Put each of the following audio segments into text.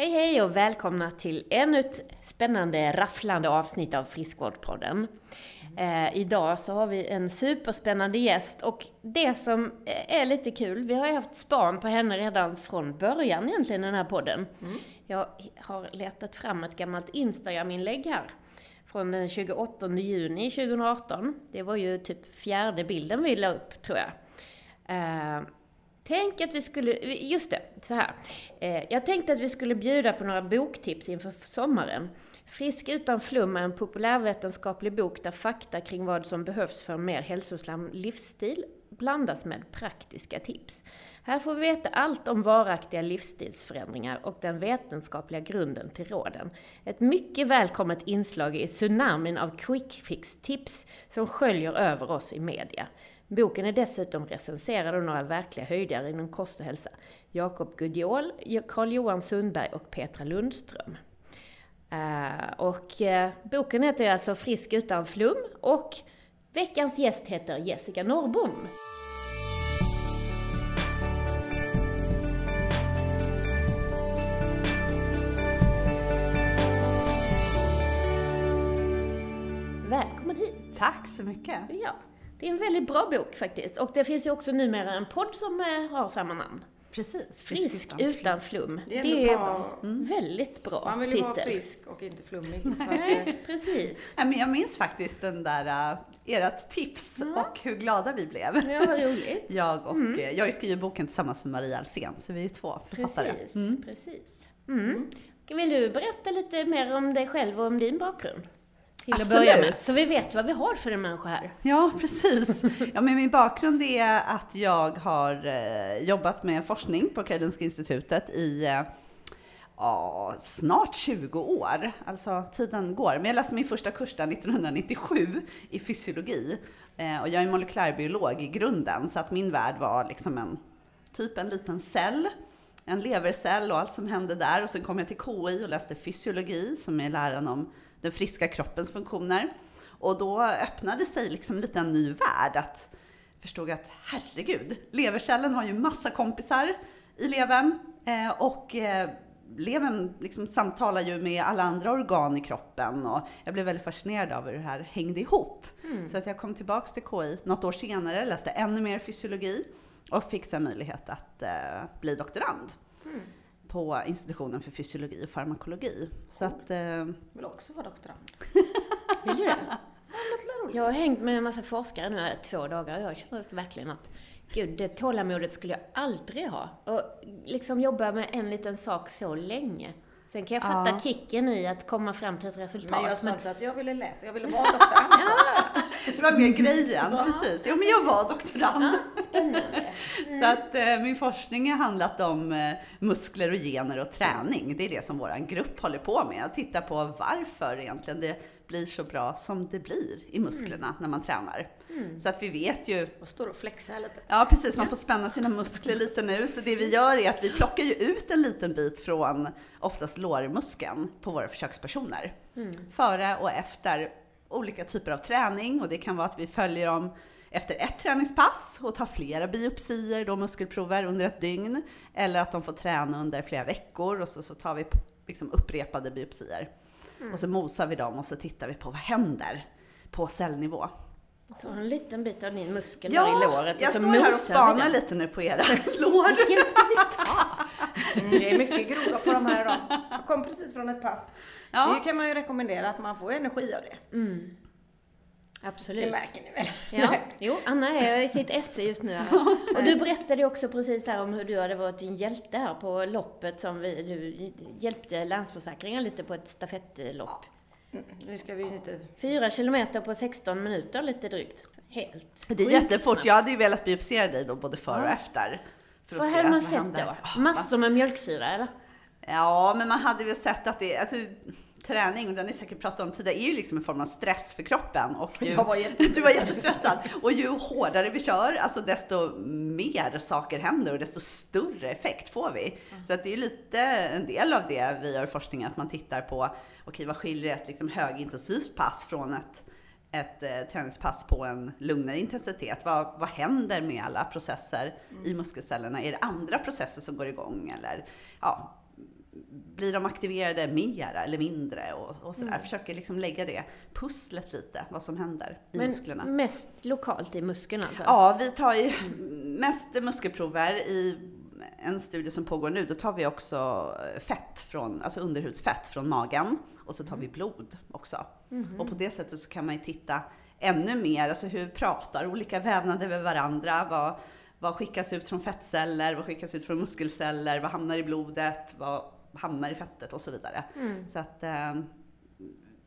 Hej hej och välkomna till ännu ett spännande rafflande avsnitt av Friskvårdspodden. Eh, idag så har vi en superspännande gäst och det som är lite kul, vi har ju haft span på henne redan från början egentligen i den här podden. Mm. Jag har letat fram ett gammalt Instagram-inlägg här från den 28 juni 2018. Det var ju typ fjärde bilden vi la upp, tror jag. Eh, Tänk att vi skulle, just det, så här. Eh, jag tänkte att vi skulle bjuda på några boktips inför sommaren. Frisk utan flum är en populärvetenskaplig bok där fakta kring vad som behövs för en mer hälsosam livsstil blandas med praktiska tips. Här får vi veta allt om varaktiga livsstilsförändringar och den vetenskapliga grunden till råden. Ett mycket välkommet inslag i tsunamin av quick fix-tips som sköljer över oss i media. Boken är dessutom recenserad av några verkliga höjdare inom kost och hälsa. Jakob Gudiol, Carl-Johan Sundberg och Petra Lundström. Uh, och uh, boken heter alltså Frisk utan flum och veckans gäst heter Jessica Norrbom. Välkommen hit! Tack så mycket! Ja. Det är en väldigt bra bok faktiskt. Och det finns ju också numera en podd som eh, har samma namn. Precis. Frisk, utan, utan flum. Det är, det är bra. Mm. väldigt bra Man vill ju vara frisk och inte flummig. Nej, precis. jag minns faktiskt den där, uh, ert tips ja. och hur glada vi blev. Ja, vad roligt. jag och, mm. Eh, jag skrivit boken tillsammans med Maria Alsen, så vi är ju två författare. Precis, mm. precis. Mm. Vill du berätta lite mer om dig själv och om din bakgrund? Till Absolut. att börja med. Så vi vet vad vi har för en människa här. Ja, precis. Ja, men min bakgrund är att jag har eh, jobbat med forskning på Karolinska institutet i eh, ja, snart 20 år. Alltså tiden går. Men jag läste min första kurs där 1997 i fysiologi. Eh, och jag är molekylärbiolog i grunden, så att min värld var liksom en typ en liten cell en levercell och allt som hände där. Och sen kom jag till KI och läste fysiologi, som är läran om den friska kroppens funktioner. Och då öppnade sig liksom lite en ny värld. Att förstod att herregud, levercellen har ju massa kompisar i levern eh, och eh, levern liksom samtalar ju med alla andra organ i kroppen och jag blev väldigt fascinerad av hur det här hängde ihop. Mm. Så att jag kom tillbaks till KI något år senare, läste ännu mer fysiologi och fick sen möjlighet att eh, bli doktorand. På institutionen för fysiologi och farmakologi. Så att, eh... Vill också vara doktorand. Vill du det? Jag har hängt med en massa forskare nu här två dagar och jag känner verkligen att Gud, det tålamodet skulle jag aldrig ha. Och liksom jobba med en liten sak så länge. Sen kan jag fatta ja. kicken i att komma fram till ett resultat. Men jag sa inte att jag ville läsa, jag ville vara doktorand. ja. Det var mer grejen, ja. precis. Jo, men jag var doktorand. Ja, spännande. Mm. Så att eh, min forskning har handlat om eh, muskler och gener och träning. Det är det som vår grupp håller på med. Att titta på varför egentligen det blir så bra som det blir i musklerna mm. när man tränar. Mm. Så att vi vet ju... Och står och flexar lite. Ja, precis. Man får spänna sina muskler lite nu. Så det vi gör är att vi plockar ju ut en liten bit från oftast lårmuskeln på våra försökspersoner. Mm. Före och efter olika typer av träning och det kan vara att vi följer dem efter ett träningspass och tar flera biopsier, då muskelprover under ett dygn. Eller att de får träna under flera veckor och så, så tar vi liksom upprepade biopsier. Mm. Och så mosar vi dem och så tittar vi på vad händer på cellnivå. Ta en liten bit av din muskel ja, där i låret och så mosar vi jag står här och spanar lite nu på era lår. Vilken ska vi ta? Mm, det är mycket grova på de här idag. Jag kom precis från ett pass. Ja. Det kan man ju rekommendera att man får energi av det. Mm. Absolut. Det märker ni väl? Ja. Jo, Anna är i sitt esse just nu. Här. Och du berättade också precis här om hur du hade varit en hjälte här på loppet som vi, du hjälpte Länsförsäkringar lite på ett stafettlopp. Mm, nu ska vi inte... Fyra kilometer på 16 minuter lite drygt. Helt Det är jättefort. Jag hade ju velat biopsera dig då både före och efter. För vad hade man sett då? Massor med mjölksyra eller? Ja, men man hade väl sett att det, alltså träning, och den har ni säkert pratat om tidigare, är ju liksom en form av stress för kroppen. Och ju, jag var du var jättestressad. Och ju hårdare vi kör, alltså desto mer saker händer och desto större effekt får vi. Mm. Så att det är lite en del av det vi gör i forskningen, att man tittar på, okej okay, vad skiljer ett liksom högintensivt pass från ett ett eh, träningspass på en lugnare intensitet. Vad, vad händer med alla processer mm. i muskelcellerna? Är det andra processer som går igång? Eller ja, blir de aktiverade mera eller mindre och, och sådär. Mm. Försöker liksom lägga det pusslet lite, vad som händer i Men musklerna. mest lokalt i muskeln alltså? Ja, vi tar ju mest muskelprover i en studie som pågår nu, då tar vi också fett från, alltså underhudsfett från magen och så tar vi blod också. Mm. Och på det sättet så kan man ju titta ännu mer, alltså hur pratar olika vävnader med varandra? Vad, vad skickas ut från fettceller? Vad skickas ut från muskelceller? Vad hamnar i blodet? Vad hamnar i fettet och så vidare. Mm. Så att eh,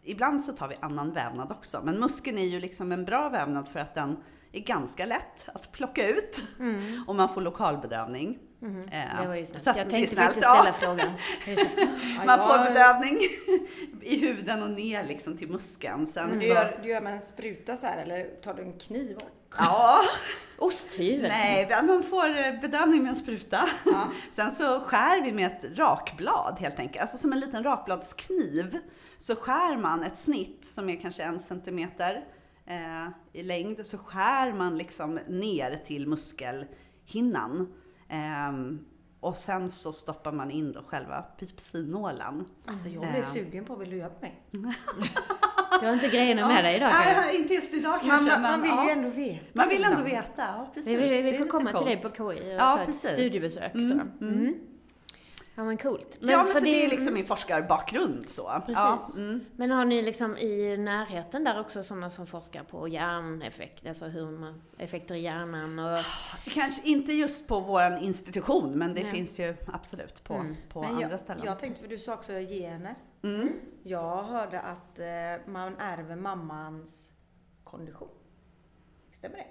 ibland så tar vi annan vävnad också. Men muskeln är ju liksom en bra vävnad för att den är ganska lätt att plocka ut mm. om man får lokalbedövning. Mm. det var ju snällt. Jag tänkte faktiskt ställa ja. frågan. man får bedövning i huden och ner liksom till muskeln. Sen mm. så... du, gör, du gör med en spruta så här eller tar du en kniv? Ja. Osthyvel? Nej, man får bedövning med en spruta. Ja. Sen så skär vi med ett rakblad helt enkelt. Alltså som en liten rakbladskniv. Så skär man ett snitt som är kanske en centimeter eh, i längd. Så skär man liksom ner till muskelhinnan. Um, och sen så stoppar man in då själva pipsinålen. Alltså jag blir um, sugen på, vill du hjälpa mig? du har inte grejerna med ja, dig idag kanske? Nej, inte just idag kanske. Man, man vill ja. ju ändå veta. Man vill ändå liksom. veta, ja precis. Vi, vi, vi får komma till dig på KI och ja, ta precis. ett studiebesök. Mm, så. Mm. Mm. Ja men coolt. Men ja men så det, det är liksom min forskarbakgrund så. Precis. Ja, mm. Men har ni liksom i närheten där också sådana som forskar på hjärneffekt, alltså hur man, effekter i hjärnan och... Kanske inte just på vår institution, men det Nej. finns ju absolut på, mm. på andra jag, ställen. Jag tänkte, för du sa också gener. Mm. Jag hörde att eh, man ärver mammans kondition. Stämmer det?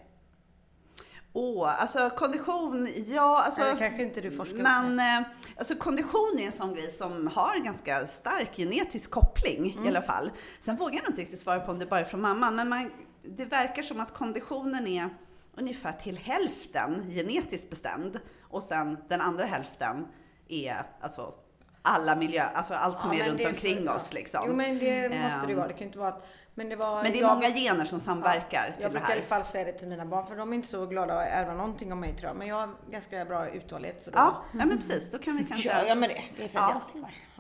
Åh, oh, alltså kondition, ja alltså. Eller kanske inte du forskar Men eh, alltså kondition är en sån grej som har ganska stark genetisk koppling mm. i alla fall. Sen vågar jag inte riktigt svara på om det bara är från mamman, men man, det verkar som att konditionen är ungefär till hälften genetiskt bestämd och sen den andra hälften är alltså alla miljö, alltså allt som ja, är runt omkring oss liksom. Jo men det måste det ju vara. Det kan inte vara att men det, var, men det är jag, många gener som samverkar ja, till Jag brukar i alla fall säga det till mina barn, för de är inte så glada att ärva någonting av mig tror jag. Men jag har ganska bra uthållighet. Så då, ja, ja, men precis. Då kan vi kanske... Kör jag med det. Det är för ja.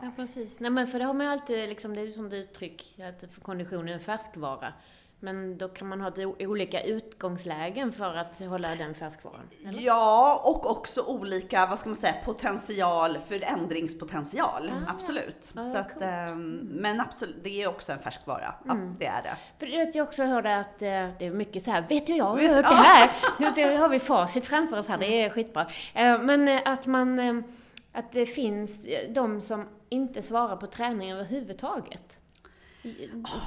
ja, precis. Nej, men för det har man ju alltid, liksom, det är ju som du uttryck, att för kondition är en färskvara. Men då kan man ha olika utgångslägen för att hålla den färskvaran? Eller? Ja, och också olika, vad ska man säga, potential, förändringspotential. Ah, absolut. Ah, Så att. Ehm, men absolut, det är också en färskvara. Ja, mm. det är det. För jag också hörde att eh, det är mycket så här, vet du jag har hört det här? Nu har vi facit framför oss här, det är skitbra. Eh, men eh, att man, att det finns de som inte svarar på träning överhuvudtaget.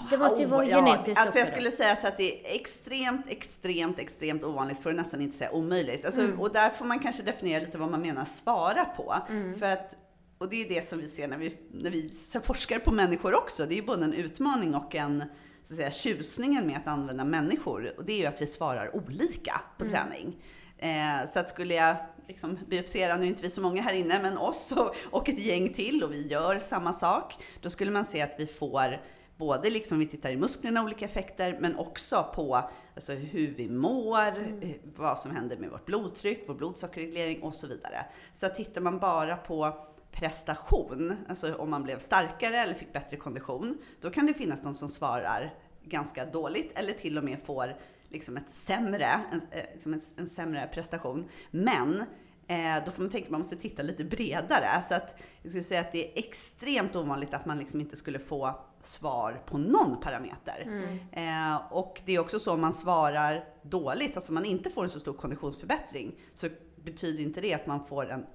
Det måste ju vara oh, genetiskt ja, Alltså jag skulle säga så att det är extremt, extremt, extremt ovanligt, för att nästan inte säga omöjligt. Alltså, mm. Och där får man kanske definiera lite vad man menar svara på. Mm. För att, och det är det som vi ser när vi, när vi forskar på människor också. Det är ju både en utmaning och en så att säga, tjusningen med att använda människor. Och det är ju att vi svarar olika på mm. träning. Eh, så att skulle jag liksom biopsera, nu är inte vi så många här inne, men oss och, och ett gäng till och vi gör samma sak, då skulle man se att vi får både liksom vi tittar i musklerna, olika effekter, men också på alltså, hur vi mår, mm. Eh, vad som händer med vårt blodtryck, vår blodsockerreglering och så vidare. Så tittar man bara på prestation, alltså om man blev starkare eller fick bättre kondition, då kan det finnas de som svarar ganska dåligt eller till och med får liksom ett sämre, en, eh, liksom en, en sämre prestation. Men Eh, då får man tänka att man måste titta lite bredare. Så att jag skulle säga att det är extremt ovanligt att man liksom inte skulle få svar på någon parameter. Mm. Eh, och det är också så om man svarar dåligt, alltså man inte får en så stor konditionsförbättring, så betyder inte det att man får en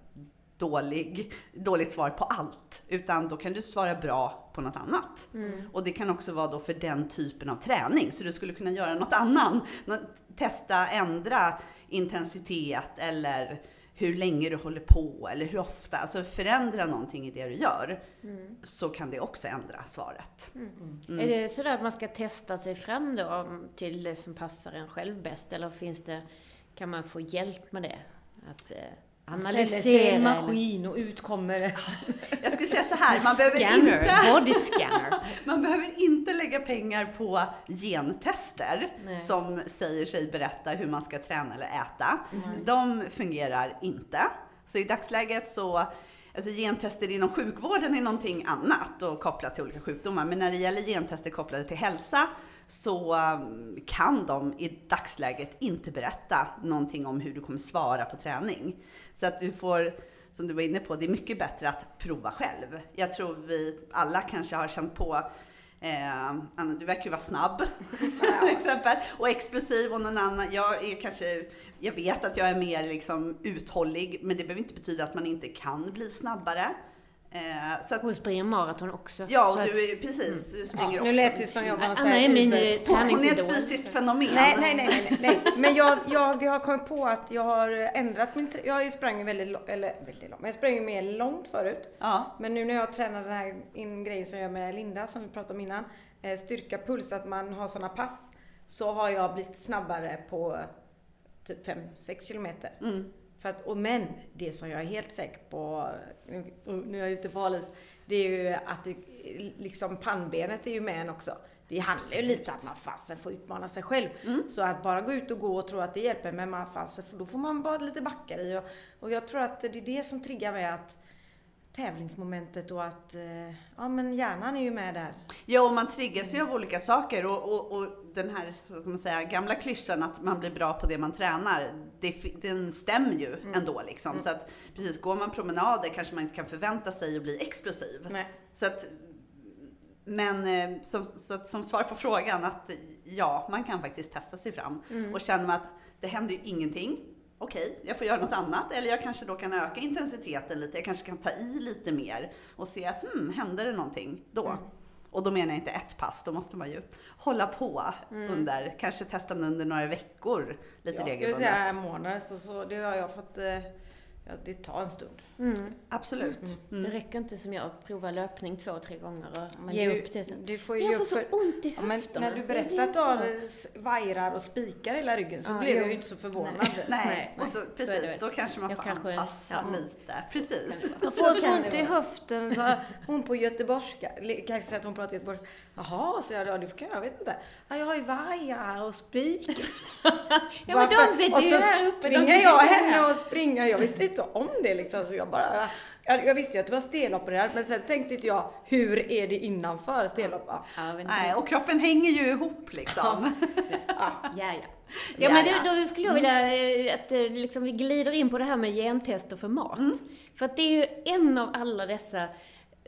dålig, dåligt svar på allt. Utan då kan du svara bra på något annat. Mm. Och det kan också vara då för den typen av träning. Så du skulle kunna göra något annat. Testa, ändra intensitet eller hur länge du håller på eller hur ofta. Alltså förändra någonting i det du gör. Mm. Så kan det också ändra svaret. Mm. Mm. Är det sådär att man ska testa sig fram då till det som passar en själv bäst? Eller finns det, kan man få hjälp med det? Att, eh, Analysera. Ställer sig en maskin och ut kommer Jag skulle säga så här, man behöver scanner, inte... Body scanner. man behöver inte lägga pengar på gentester Nej. som säger sig berätta hur man ska träna eller äta. Mm. De fungerar inte. Så i dagsläget så Alltså gentester inom sjukvården är någonting annat och kopplat till olika sjukdomar. Men när det gäller gentester kopplade till hälsa så um, kan de i dagsläget inte berätta någonting om hur du kommer svara på träning. Så att du får, som du var inne på, det är mycket bättre att prova själv. Jag tror vi alla kanske har känt på Eh, Anna, du verkar ju vara snabb till exempel och explosiv och någon annan. Jag är kanske, jag vet att jag är mer liksom uthållig, men det behöver inte betyda att man inte kan bli snabbare. Eh, så att, hon springer maraton också. Ja, och du är, precis, du springer ja, också. Nu lät det som jag var Anna är min. Hon är ett fysiskt fenomen. Nej, nej, nej, nej, nej. Men jag, jag har kommit på att jag har ändrat min, jag sprang väldigt, eller väldigt långt, men jag sprang mer långt förut. Ja. Men nu när jag tränar den här in grejen som jag gör med Linda, som vi pratade om innan, eh, styrka, puls, att man har sådana pass, så har jag blivit snabbare på typ 5-6 kilometer. Mm. För att, och men, det som jag är helt säker på, nu är jag ute på halis, det är ju att det, liksom pannbenet är ju med en också. Det handlar ju lite om att man fasen får utmana sig själv. Mm. Så att bara gå ut och gå och tro att det hjälper, men man fasen, då får man bara lite backar i. Och, och jag tror att det är det som triggar mig att tävlingsmomentet och att, eh, ja men hjärnan är ju med där. Ja, och man triggas ju av olika saker och, och, och den här man säga, gamla klyschan att man blir bra på det man tränar, det, den stämmer ju mm. ändå liksom. Mm. Så att precis, går man promenader kanske man inte kan förvänta sig att bli explosiv. Nej. Så att, men eh, som, så, som svar på frågan att ja, man kan faktiskt testa sig fram. Mm. Och känner man att det händer ju ingenting, okej, okay, jag får göra något annat. Eller jag kanske då kan öka intensiteten lite. Jag kanske kan ta i lite mer och se, hmm, händer det någonting då? Mm. Och då menar jag inte ett pass, då måste man ju hålla på mm. under, kanske testa under några veckor lite jag regelbundet. Jag skulle säga månader, så, så det har jag fått eh ja, det tar en stund. Mm. Absolut. Mm. Mm. Det räcker inte som jag att prova löpning två, tre gånger och men ge du, upp det sen. Du får jag får så ont i höfterna. Ja, när du berättade att du har vajrar och spikar i hela ryggen så ja, blev jag ju inte så förvånad. Nej, Nej. Och då, precis, då kanske man får kanske, anpassa ja. lite. Precis. Jag får så ont i höften, så hon på göteborgska, kan jag säga att hon pratar göteborgska. Jaha, så jag, ja, det kan jag, vet inte. Ja, jag har ju vajrar och spikar. ja, men de sitter ju här uppe. Och så tvingar jag henne att springa. Jag visste inte om det liksom. Så jag bara, jag, jag visste ju att du var stelopererad men sen tänkte inte jag, hur är det innanför stelop? Ja, Nej, och kroppen hänger ju ihop liksom. ja, ja, ja. Ja, men då, då skulle jag vilja eh, att eh, liksom, vi glider in på det här med gentester för mat. Mm. För att det är ju en av alla dessa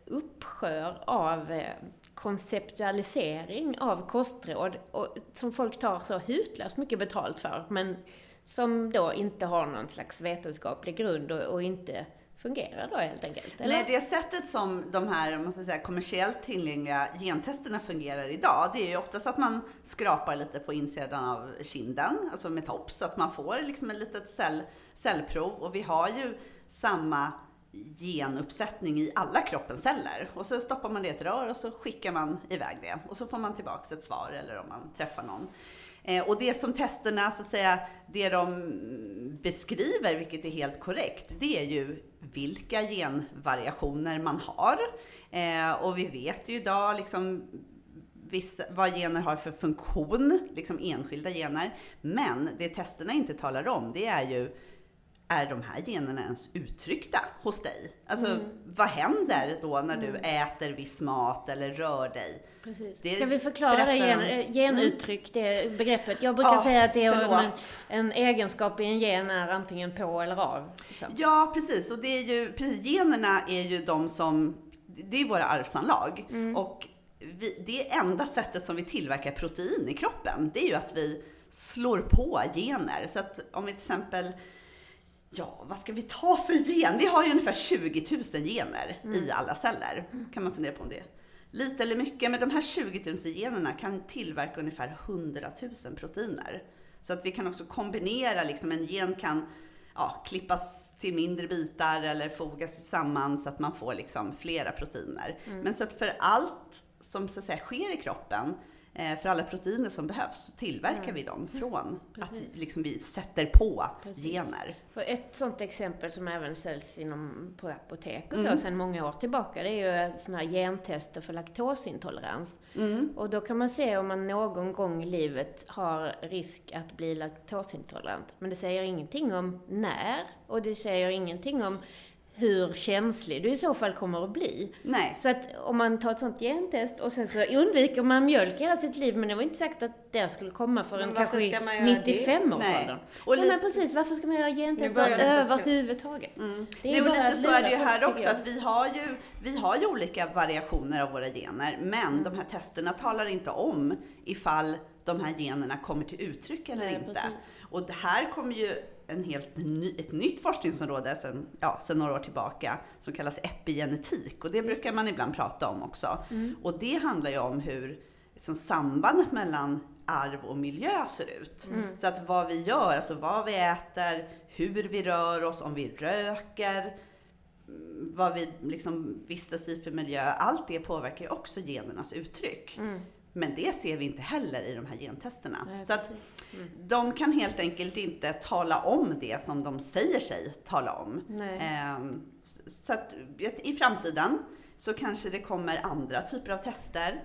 uppsjör av eh, konceptualisering av kostråd och, som folk tar så hutlöst mycket betalt för, men som då inte har någon slags vetenskaplig grund och, och inte fungerar då helt enkelt? Eller? Nej, det sättet som de här man ska säga, kommersiellt tillgängliga gentesterna fungerar idag, det är ju oftast att man skrapar lite på insidan av kinden, alltså med tops, så att man får liksom ett litet cell, cellprov. Och vi har ju samma genuppsättning i alla kroppens celler. Och så stoppar man det i ett rör och så skickar man iväg det. Och så får man tillbaks ett svar eller om man träffar någon. Eh, och det som testerna, så att säga, det de beskriver, vilket är helt korrekt, det är ju vilka genvariationer man har. Eh, och vi vet ju idag liksom vissa, vad gener har för funktion, liksom enskilda gener. Men det testerna inte talar om, det är ju är de här generna ens uttryckta hos dig? Alltså, mm. vad händer då när du mm. äter viss mat eller rör dig? Precis. Det Ska vi förklara det gen, mm. genuttryck, det begreppet? Jag brukar ja, säga att det är en, en, egenskap i en gen är antingen på eller av. Så. Ja, precis. Och det är ju, precis, generna är ju de som, det är våra arvsanlag. Mm. Och vi, det enda sättet som vi tillverkar protein i kroppen, det är ju att vi slår på gener. Så att om vi till exempel Ja, vad ska vi ta för gen? Vi har ju ungefär 20 000 gener mm. i alla celler. Kan man fundera på om det är lite eller mycket. Men de här 20 000 generna kan tillverka ungefär 100 000 proteiner. Så att vi kan också kombinera, liksom en gen kan ja, klippas till mindre bitar eller fogas samman så att man får liksom flera proteiner. Mm. Men så att för allt som så att säga, sker i kroppen för alla proteiner som behövs så tillverkar mm. vi dem från Precis. att liksom vi sätter på Precis. gener. För ett sånt exempel som även säljs inom, på apotek och så mm. sedan många år tillbaka, det är ju sådana här gentester för laktosintolerans. Mm. Och då kan man se om man någon gång i livet har risk att bli laktosintolerant. Men det säger ingenting om när och det säger ingenting om hur känslig du i så fall kommer att bli. Nej. Så att om man tar ett sånt gentest och sen så undviker man mjölk hela sitt liv, men det var inte säkert att den skulle komma förrän kanske ska man i göra det? 95-årsåldern. Och Nej li- men precis, varför ska man göra gentest Nu börjar nästan ska- överhuvudtaget? Mm. Det är Det bara lite så är det ju här också, att vi har ju, vi har ju olika variationer av våra gener, men Mm. de här testerna talar inte om ifall de här generna kommer till uttryck eller Nej, inte. precis. Och det här kommer ju en helt ny, ett nytt forskningsområde sedan ja, sen några år tillbaka som kallas epigenetik och det brukar man ibland prata om också. Mm. Och det handlar ju om hur som sambandet mellan arv och miljö ser ut. Mm. Så att vad vi gör, alltså vad vi äter, hur vi rör oss, om vi röker, vad vi liksom vistas i för miljö, allt det påverkar ju också genernas uttryck. Mm. Men det ser vi inte heller i de här gentesterna. Nej, så att. Mm. de kan helt enkelt inte tala om det som de säger sig tala om. Ehm, så att i framtiden så kanske det kommer andra typer av tester.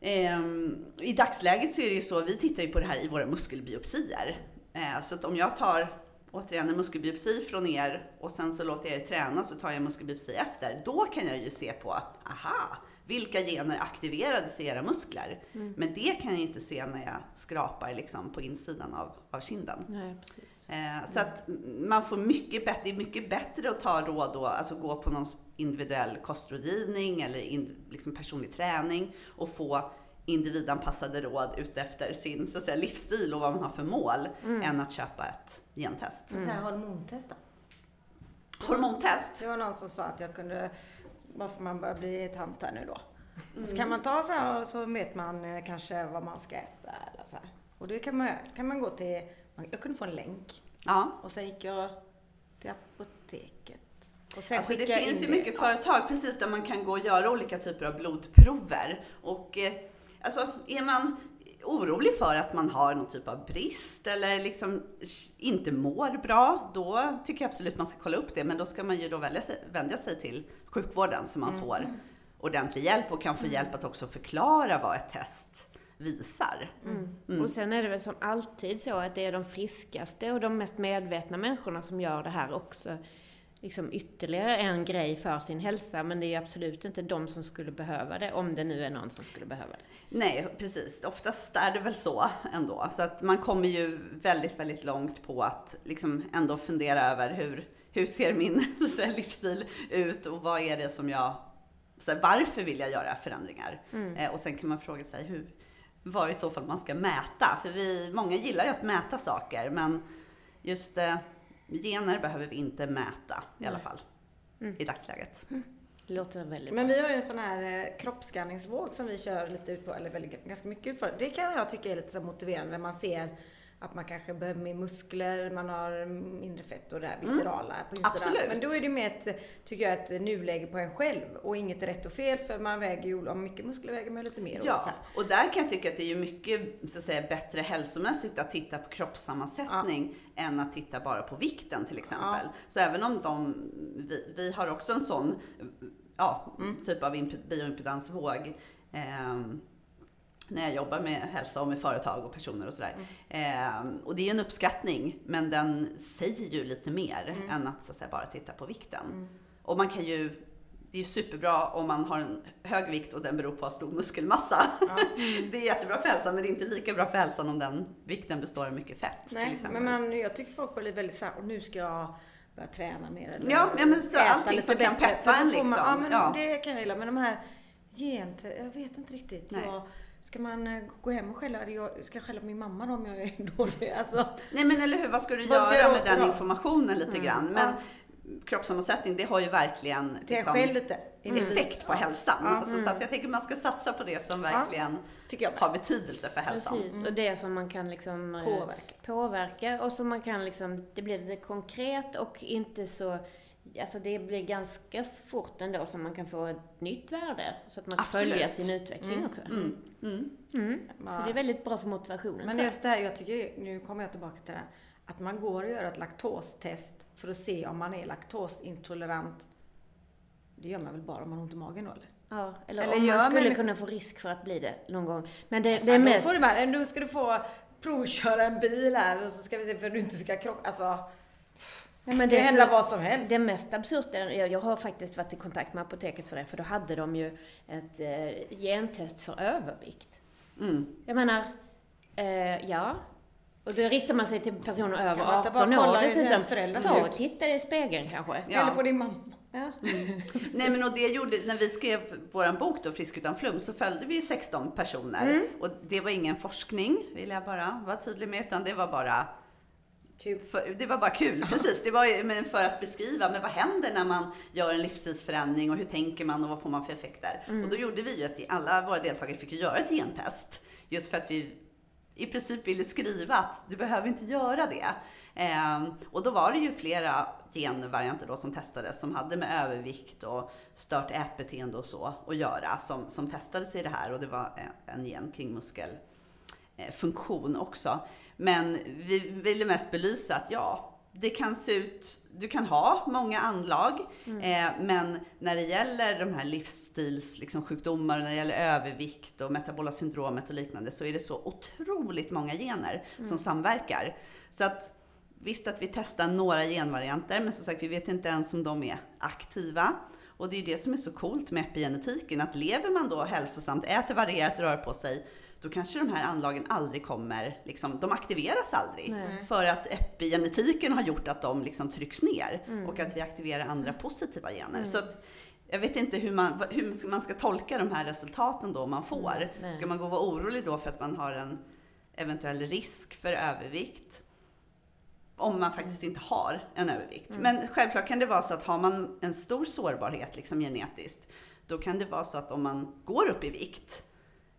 Ehm, I dagsläget så är det ju så, vi tittar ju på det här i våra muskelbiopsier. Eh, så att om jag tar återigen en muskelbiopsi från er och sen så låter jag er träna så tar jag en muskelbiopsi efter. Då kan jag ju se på, aha, vilka gener aktiverades i era muskler? Men det kan jag inte se när jag skrapar liksom på insidan av, av kinden. Nej, precis. Eh, så att man får mycket bättre, det är mycket bättre att ta råd då, alltså gå på någon individuell kostrådgivning eller in, liksom personlig träning och få individanpassade råd utefter sin så att säga, livsstil och vad man har för mål än att köpa ett gentest. Så här hormontest då? Hormontest? Det var någon som sa att jag kunde, varför man börjar bli tant här nu då. Så kan man ta så här och så vet man eh, kanske vad man ska äta eller så här. Och det kan man kan man gå till, jag kunde få en länk Ja. och sen gick jag till apoteket. Och sen Alltså det finns in ju mycket företag precis där man kan gå och göra olika typer av blodprover. Och eh, alltså är man orolig för att man har någon typ av brist eller liksom inte mår bra, då tycker jag absolut man ska kolla upp det. Men då ska man ju då välja vända sig till sjukvården så man får ordentlig hjälp och kan få hjälp att också förklara vad ett test visar. Och sen är det väl som alltid så att det är de friskaste och de mest medvetna människorna som gör det här också. Liksom ytterligare en grej för sin hälsa, men det är absolut inte de som skulle behöva det, om det nu är någon som skulle behöva det. Nej, precis. Oftast är det väl så ändå. Så att man kommer ju väldigt, väldigt långt på att liksom ändå fundera över hur, hur ser min livsstil ut och vad är det som jag, så här, varför vill jag göra förändringar? Eh, och sen kan man fråga sig hur, vad i så fall man ska mäta. För vi, många gillar ju att mäta saker, men just eh, gener behöver vi inte mäta i alla fall. I dagsläget. Det låter väldigt Men bra. vi har ju en sån här eh, kroppsskanningsvåg som vi kör lite ut på, eller väldigt, ganska mycket ut för. Det kan jag tycka är lite så motiverande när man ser att man kanske behöver mer muskler, man har mindre fett och det här viscerala på insidan. Absolut. Men då är det mer ett, tycker jag, ett nuläge på en själv och inget rätt och fel för man väger ju, om mycket muskler väger man lite mer. och så Ja, här. och där kan jag tycka att det är ju mycket så att säga, bättre hälsomässigt att titta på kroppssammansättning än att titta bara på vikten till exempel. Så även om de, vi, vi har också en sån ja, typ av imp- bioimpedansvåg ehm, när jag jobbar med hälsa och med företag och personer och sådär. Ehm, och det är ju en uppskattning, men den säger ju lite mer än att, så att säga, bara titta på vikten. Och man kan ju, det är ju superbra om man har en hög vikt och den beror på stor muskelmassa. det är jättebra för hälsan, men det är inte lika bra för hälsan om den vikten består av mycket fett Nej, men man, jag tycker folk blir väldigt såhär, och nu ska jag börja träna mer. Eller Ja, ja, men så allting lite som kan peppa en man- Ja, liksom. men Ja. det kan jag gilla. Men de här genträ... Jag vet inte riktigt. Nej. Jag, ska man eh, gå hem och skälla? Jag, ska jag skälla på min mamma då om jag är dålig? Alltså, Nej men eller hur, vad ska du Vad ska göra med den informationen lite Mm. grann? Men kroppssammansättning, det har ju verkligen liksom, själv lite. effekt på Ja, hälsan. Ja. Alltså, Så att jag tänker man ska satsa på det som verkligen Tycker jag med. har betydelse för hälsan. Precis, och det som man kan liksom eh, Påverka. påverka och som man kan liksom, det blir lite konkret och inte så, alltså det blir ganska fort ändå som man kan få ett nytt värde så att man kan Absolut. följa sin utveckling också. Mm. Mm. Mm. Så det är väldigt bra för motivationen. Men just det här, jag tycker, nu kommer jag tillbaka till det här, att man går och gör ett laktostest för att se om man är laktosintolerant. Det gör man väl bara om man har ont i magen då eller? Ja, eller, Eller om man skulle människor- kunna få risk för att bli det någon gång. Men det, det är Fan, då mest... får du med, nu ska du få provköra en bil här och så ska vi se för att du inte ska krocka. Alltså, Ja, men Det kan hända vad som helst. Det mest absurda, jag, jag har faktiskt varit i kontakt med apoteket för det, för då hade de ju ett eh, gentest för övervikt. Mm. Jag menar, eh, ja. Och då riktar man sig till personer över man inte bara 18 år dessutom. Så, titta i spegeln kanske. Ja. Eller på din mamma. Ja. Nej men och det gjorde, när vi skrev våran bok då, Frisk utan flum, så följde vi ju 16 personer. Mm. Och det var ingen forskning, vill jag bara vara tydlig med, utan det var bara Kul. för, det var bara kul, precis. Det var men för att beskriva, men vad händer när man gör en livsstilsförändring och hur tänker man och vad får man för effekter? Och då gjorde vi ju att alla våra deltagare fick göra ett gentest. Just för att vi i princip ville skriva att du behöver inte göra det. Ehm, och då var det ju flera genvarianter då som testades som hade med övervikt och stört ätbeteende och så att göra som, som testades i det här och det var en, en gen kring muskel eh, funktion också. Men vi ville mest belysa att ja, det kan se ut, du kan ha många anlag, eh, men när det gäller de här livsstils liksom, sjukdomar, när det gäller övervikt och metabola syndromet och liknande, så är det så otroligt många gener som samverkar. Så att visst att vi testar några genvarianter, men som sagt, vi vet inte ens om de är aktiva. Och det är ju det som är så coolt med epigenetiken, att lever man då hälsosamt, äter varierat, rör på sig, då kanske de här anlagen aldrig kommer, liksom, de aktiveras aldrig. Nej. För att epigenetiken har gjort att de liksom trycks ner och att vi aktiverar andra positiva gener. Så att, jag vet inte hur man, hur man ska tolka de här resultaten då man får. Nej. Ska man gå och vara orolig då för att man har en eventuell risk för övervikt? Om man faktiskt inte har en övervikt. Men självklart kan det vara så att har man en stor sårbarhet liksom genetiskt, då kan det vara så att om man går upp i vikt,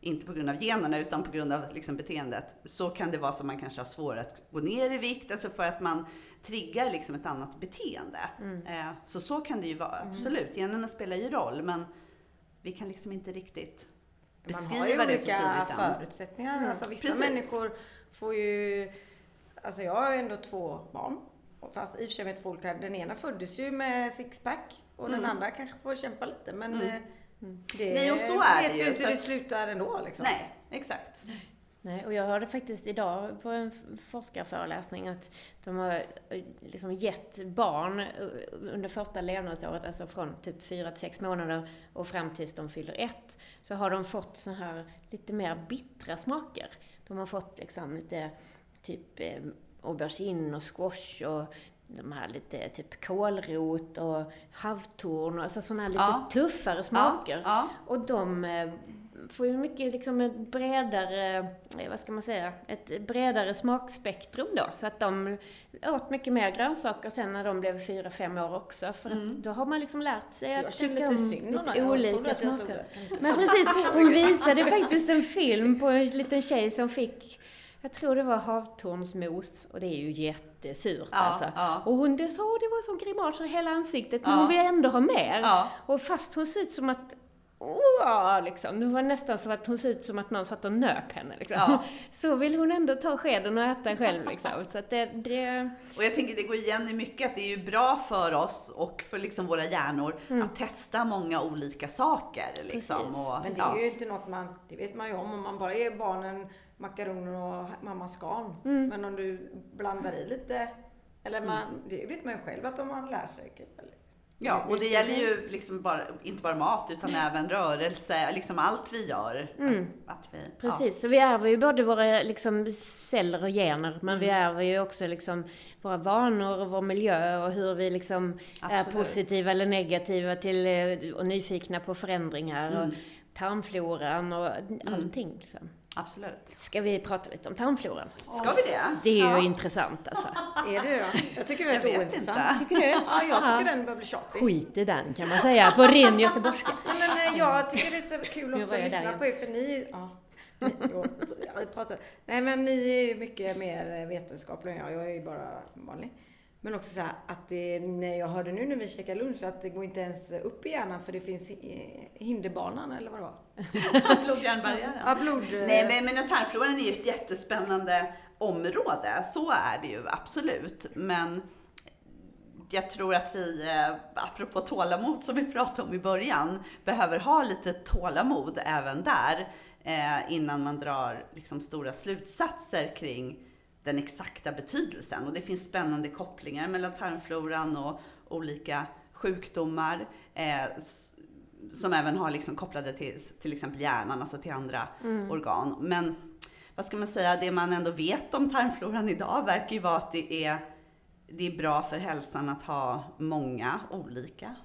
inte på grund av generna utan på grund av liksom beteendet, så kan det vara så att man kanske har svårare att gå ner i vikt, alltså för att man triggar liksom ett annat beteende. Eh, så så kan det ju vara, absolut. Generna spelar ju roll, men vi kan liksom inte riktigt Man har ju beskriva det så olika tydligt än. förutsättningar. Alltså, vissa Precis. människor får ju... Alltså jag har ju ändå två barn. Fast i och för sig med två olika. Den ena föddes ju med sixpack och den Mm. andra kanske får kämpa lite. Men Mm. det Nej, och så är vet det ju, inte så hur det att- slutar ändå. Liksom. Nej, exakt. Nej, och jag hörde faktiskt idag på en forskarföreläsning att de har eh, liksom gett barn eh, under första levnadsåret, alltså från typ 4 till 6 månader och fram tills de fyller ett, så har de fått så här lite mer bittra smaker. De har fått liksom lite typ eh, aubergine och squash och de här lite typ kålrot och havtorn och alltså sådana här lite Ja. tuffare smaker. Ja, Och de eh, får ju mycket liksom ett bredare, eh, vad ska man säga, ett bredare smakspektrum då. Så att de åt mycket mer grönsaker sen när de blev fyra fem år också. För att då har man liksom lärt sig att jag känner tycka om lite olika att smaker. Men precis, hon visade faktiskt en film på en liten tjej som fick jag tror det var havtornsmos och det är ju jättesurt Ja, alltså. ja. Och hon det, så, det var sån grimas i hela ansiktet, men Ja. hon vill ändå ha mer. ja. Och fast hon ser ut som att Åh, liksom. Det var nästan som att hon ser ut som att någon satt och nöp henne. Liksom. Ja. Så vill hon ändå ta skeden och äta själv. Liksom. Så att det, det, Och jag tänker det går igen i mycket att det är ju bra för oss och för liksom våra hjärnor att testa många olika saker. Liksom. Precis. Och, Men det ja. är ju inte något man, det vet man ju om, om man bara ger barnen makaroner och mammas garn. Mm. Men om du blandar i lite, eller man, det vet man ju själv att om man lär sig. eller- Ja, och det gäller ju liksom bara, inte bara mat utan även rörelse, liksom allt vi gör. Mm. Att vi, Precis, så vi ärver ju både våra liksom, celler och gener, men Mm. vi ärver ju också liksom, våra vanor och vår miljö och hur vi liksom är positiva eller negativa till eh, och nyfikna på förändringar Mm. och tarmfloran och allting. Liksom. Ja, absolut. Ska vi prata lite om tarmfloran? Ska vi det? Det är ju ja. intressant alltså. Är det då? Jag tycker det är Jag rätt ointressant. Tycker du? Ja, jag tycker den börjar bli tjatig. Skit i den kan man säga på ren göteborgska. Ja, men eh, jag tycker det är så kul också att lyssna på er för ni, ja, ni pratar. Nej men ni är ju mycket mer vetenskapliga än jag, jag är ju bara vanlig. Men också så här att det, när jag hörde nu när vi käkade lunch att det går inte ens upp i hjärnan för det finns hinderbanan eller vad det var. Blod-hjärnbarriären. Ja, blod... Nej, men, men tarmfloran är ju ett jättespännande område. Så är det ju absolut. Men jag tror att vi, eh, apropå tålamod som vi pratade om i början, behöver ha lite tålamod även där eh, innan man drar liksom, stora slutsatser kring den exakta betydelsen. Och det finns spännande kopplingar mellan tarmfloran och olika sjukdomar. Eh, som även har liksom kopplade till till exempel hjärnan, alltså till andra mm. organ. Men vad ska man säga, det man ändå vet om tarmfloran idag verkar ju vara att det är, det är bra för hälsan att ha många olika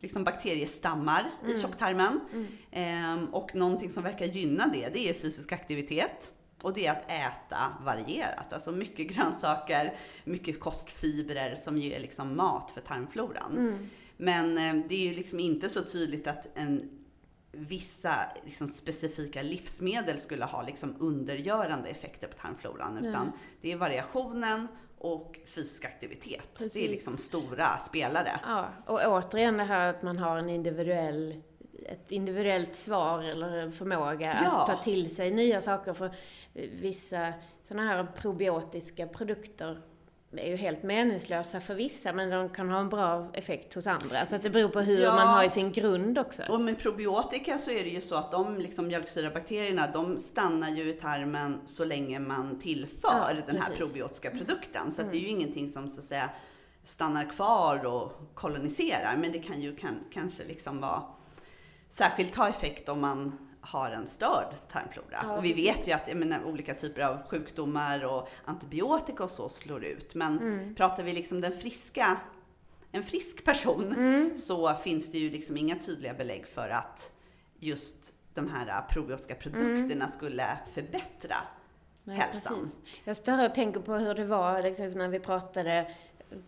liksom bakteriestammar mm. i tjocktarmen. Mm. Ehm, och någonting som verkar gynna det, det är fysisk aktivitet. Och det är att äta varierat, alltså mycket grönsaker, mycket kostfibrer som är liksom mat för tarmfloran. Mm. Men eh, det är ju liksom inte så tydligt att en, vissa liksom specifika livsmedel skulle ha liksom undergörande effekter på tarmfloran. Utan det är variationen och fysisk aktivitet. Precis. Det är liksom stora spelare. Ja, och återigen det här att man har en individuell ett individuellt svar eller en förmåga ja. att ta till sig nya saker. För vissa sådana här probiotiska produkter är ju helt meningslösa för vissa, men de kan ha en bra effekt hos andra. Så att det beror på hur ja. man har i sin grund också. Och med probiotika så är det ju så att de liksom mjölksyrabakterierna, de stannar ju i tarmen så länge man tillför ja, den här probiotiska produkten. Så mm. det är ju ingenting som så att säga stannar kvar och koloniserar, men det kan ju kan, kanske liksom vara särskilt ha effekt om man har en störd tarmflora. Ja, och vi vet ju att menar, olika typer av sjukdomar och antibiotika och så slår ut. Men mm. pratar vi liksom den friska, en frisk person mm. så finns det ju liksom inga tydliga belägg för att just de här probiotiska produkterna mm. skulle förbättra Nej, hälsan. Precis. Jag och tänker på hur det var liksom, när vi pratade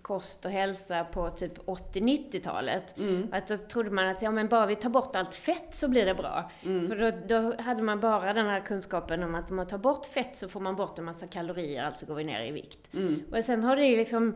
kost och hälsa på typ 80-90-talet. Mm. Att då trodde man att ja, men bara vi tar bort allt fett så blir det bra. Mm. För då, då, hade man bara den här kunskapen om att om man tar bort fett så får man bort en massa kalorier, alltså går vi ner i vikt. Mm. Och sen har det liksom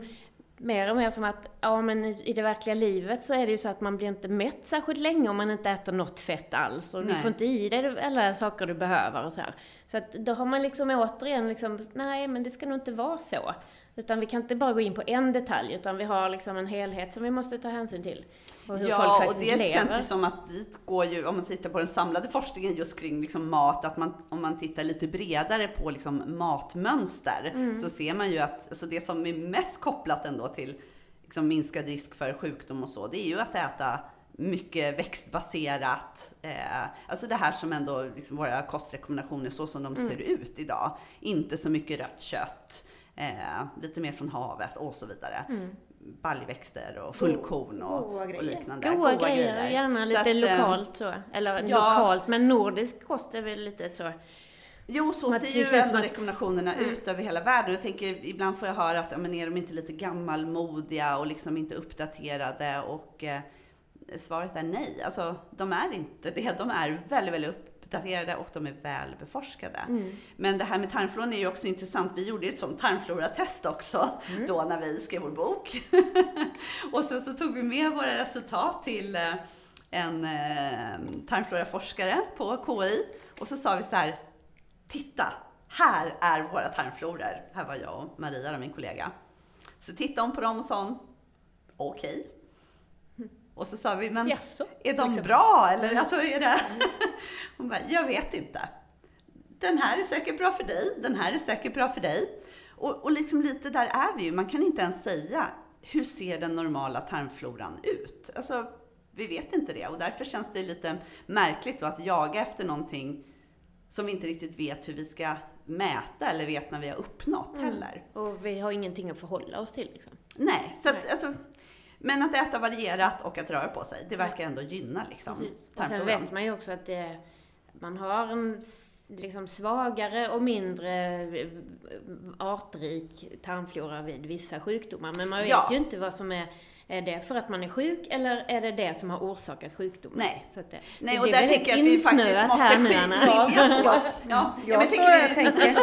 mer och mer som att, ja men i det verkliga livet så är det ju så att man blir inte mätt särskilt länge om man inte äter något fett alls. Och nej. du får inte i dig alla saker du behöver och så här. Så att då har man liksom återigen liksom, nej men det ska nog inte vara så. Utan vi kan inte bara gå in på en detalj, utan vi har liksom en helhet som vi måste ta hänsyn till. Och hur ja, folk faktiskt och det lever. känns ju som att dit går ju, om man tittar på den samlade forskningen just kring liksom mat, att man, om man tittar lite bredare på liksom matmönster, mm. så ser man ju att alltså det som är mest kopplat ändå till liksom minskad risk för sjukdom och så, det är ju att äta mycket växtbaserat. Eh, alltså det här som ändå liksom våra kostrekommendationer så som de mm. ser ut idag. Inte så mycket rött kött eh, lite mer från havet och så vidare. Mm. Baljväxter och fullkorn och, och liknande. Goda grejer, grejer, gärna lite att, eh, lokalt så. Eller ja, lokalt, men nordisk kost är väl lite så. Jo, så ser ju ändå rekommendationerna mm. ut över hela världen. Jag tänker, ibland får jag höra att, ja, men är de inte lite gammalmodiga och liksom inte uppdaterade? Och eh, svaret är nej. Alltså, de är inte det. De är väldigt, väldigt upp, uppdaterade och de är väl beforskade. Mm. Men det här med tarmfloran är ju också intressant. Vi gjorde ett sånt tarmfloratest också mm. då när vi skrev vår bok. och sen så tog vi med våra resultat till eh, en eh, tarmfloraforskare på KI och så sa vi så här, titta, här är våra tarmfloror. Här var jag och Maria, min kollega. Så tittade hon på dem och sa okej. Okay. Och så sa vi, men yes, är de liksom. bra eller alltså är det? Hon bara, jag vet inte. Den här är säkert bra för dig, den här är säkert bra för dig. Och, och liksom lite där är vi ju, man kan inte ens säga, hur ser den normala tarmfloran ut? Alltså, vi vet inte det och därför känns det lite märkligt då att jaga efter någonting som vi inte riktigt vet hur vi ska mäta eller vet när vi har uppnått mm. heller. Och vi har ingenting att förhålla oss till liksom. Nej, så att, alltså, men att äta varierat och att röra på sig, det verkar ändå gynna liksom. Precis. Och sen vet man ju också att det, man har en liksom svagare och mindre eh, artrik tarmflora vid vissa sjukdomar. Men man vet ja. ju inte vad som är är det för att man är sjuk eller är det det som har orsakat sjukdomen? Nej. Så det, Nej, och där tänker jag att vi faktiskt måste skilja på oss. Ja, jag, jag står och tänker.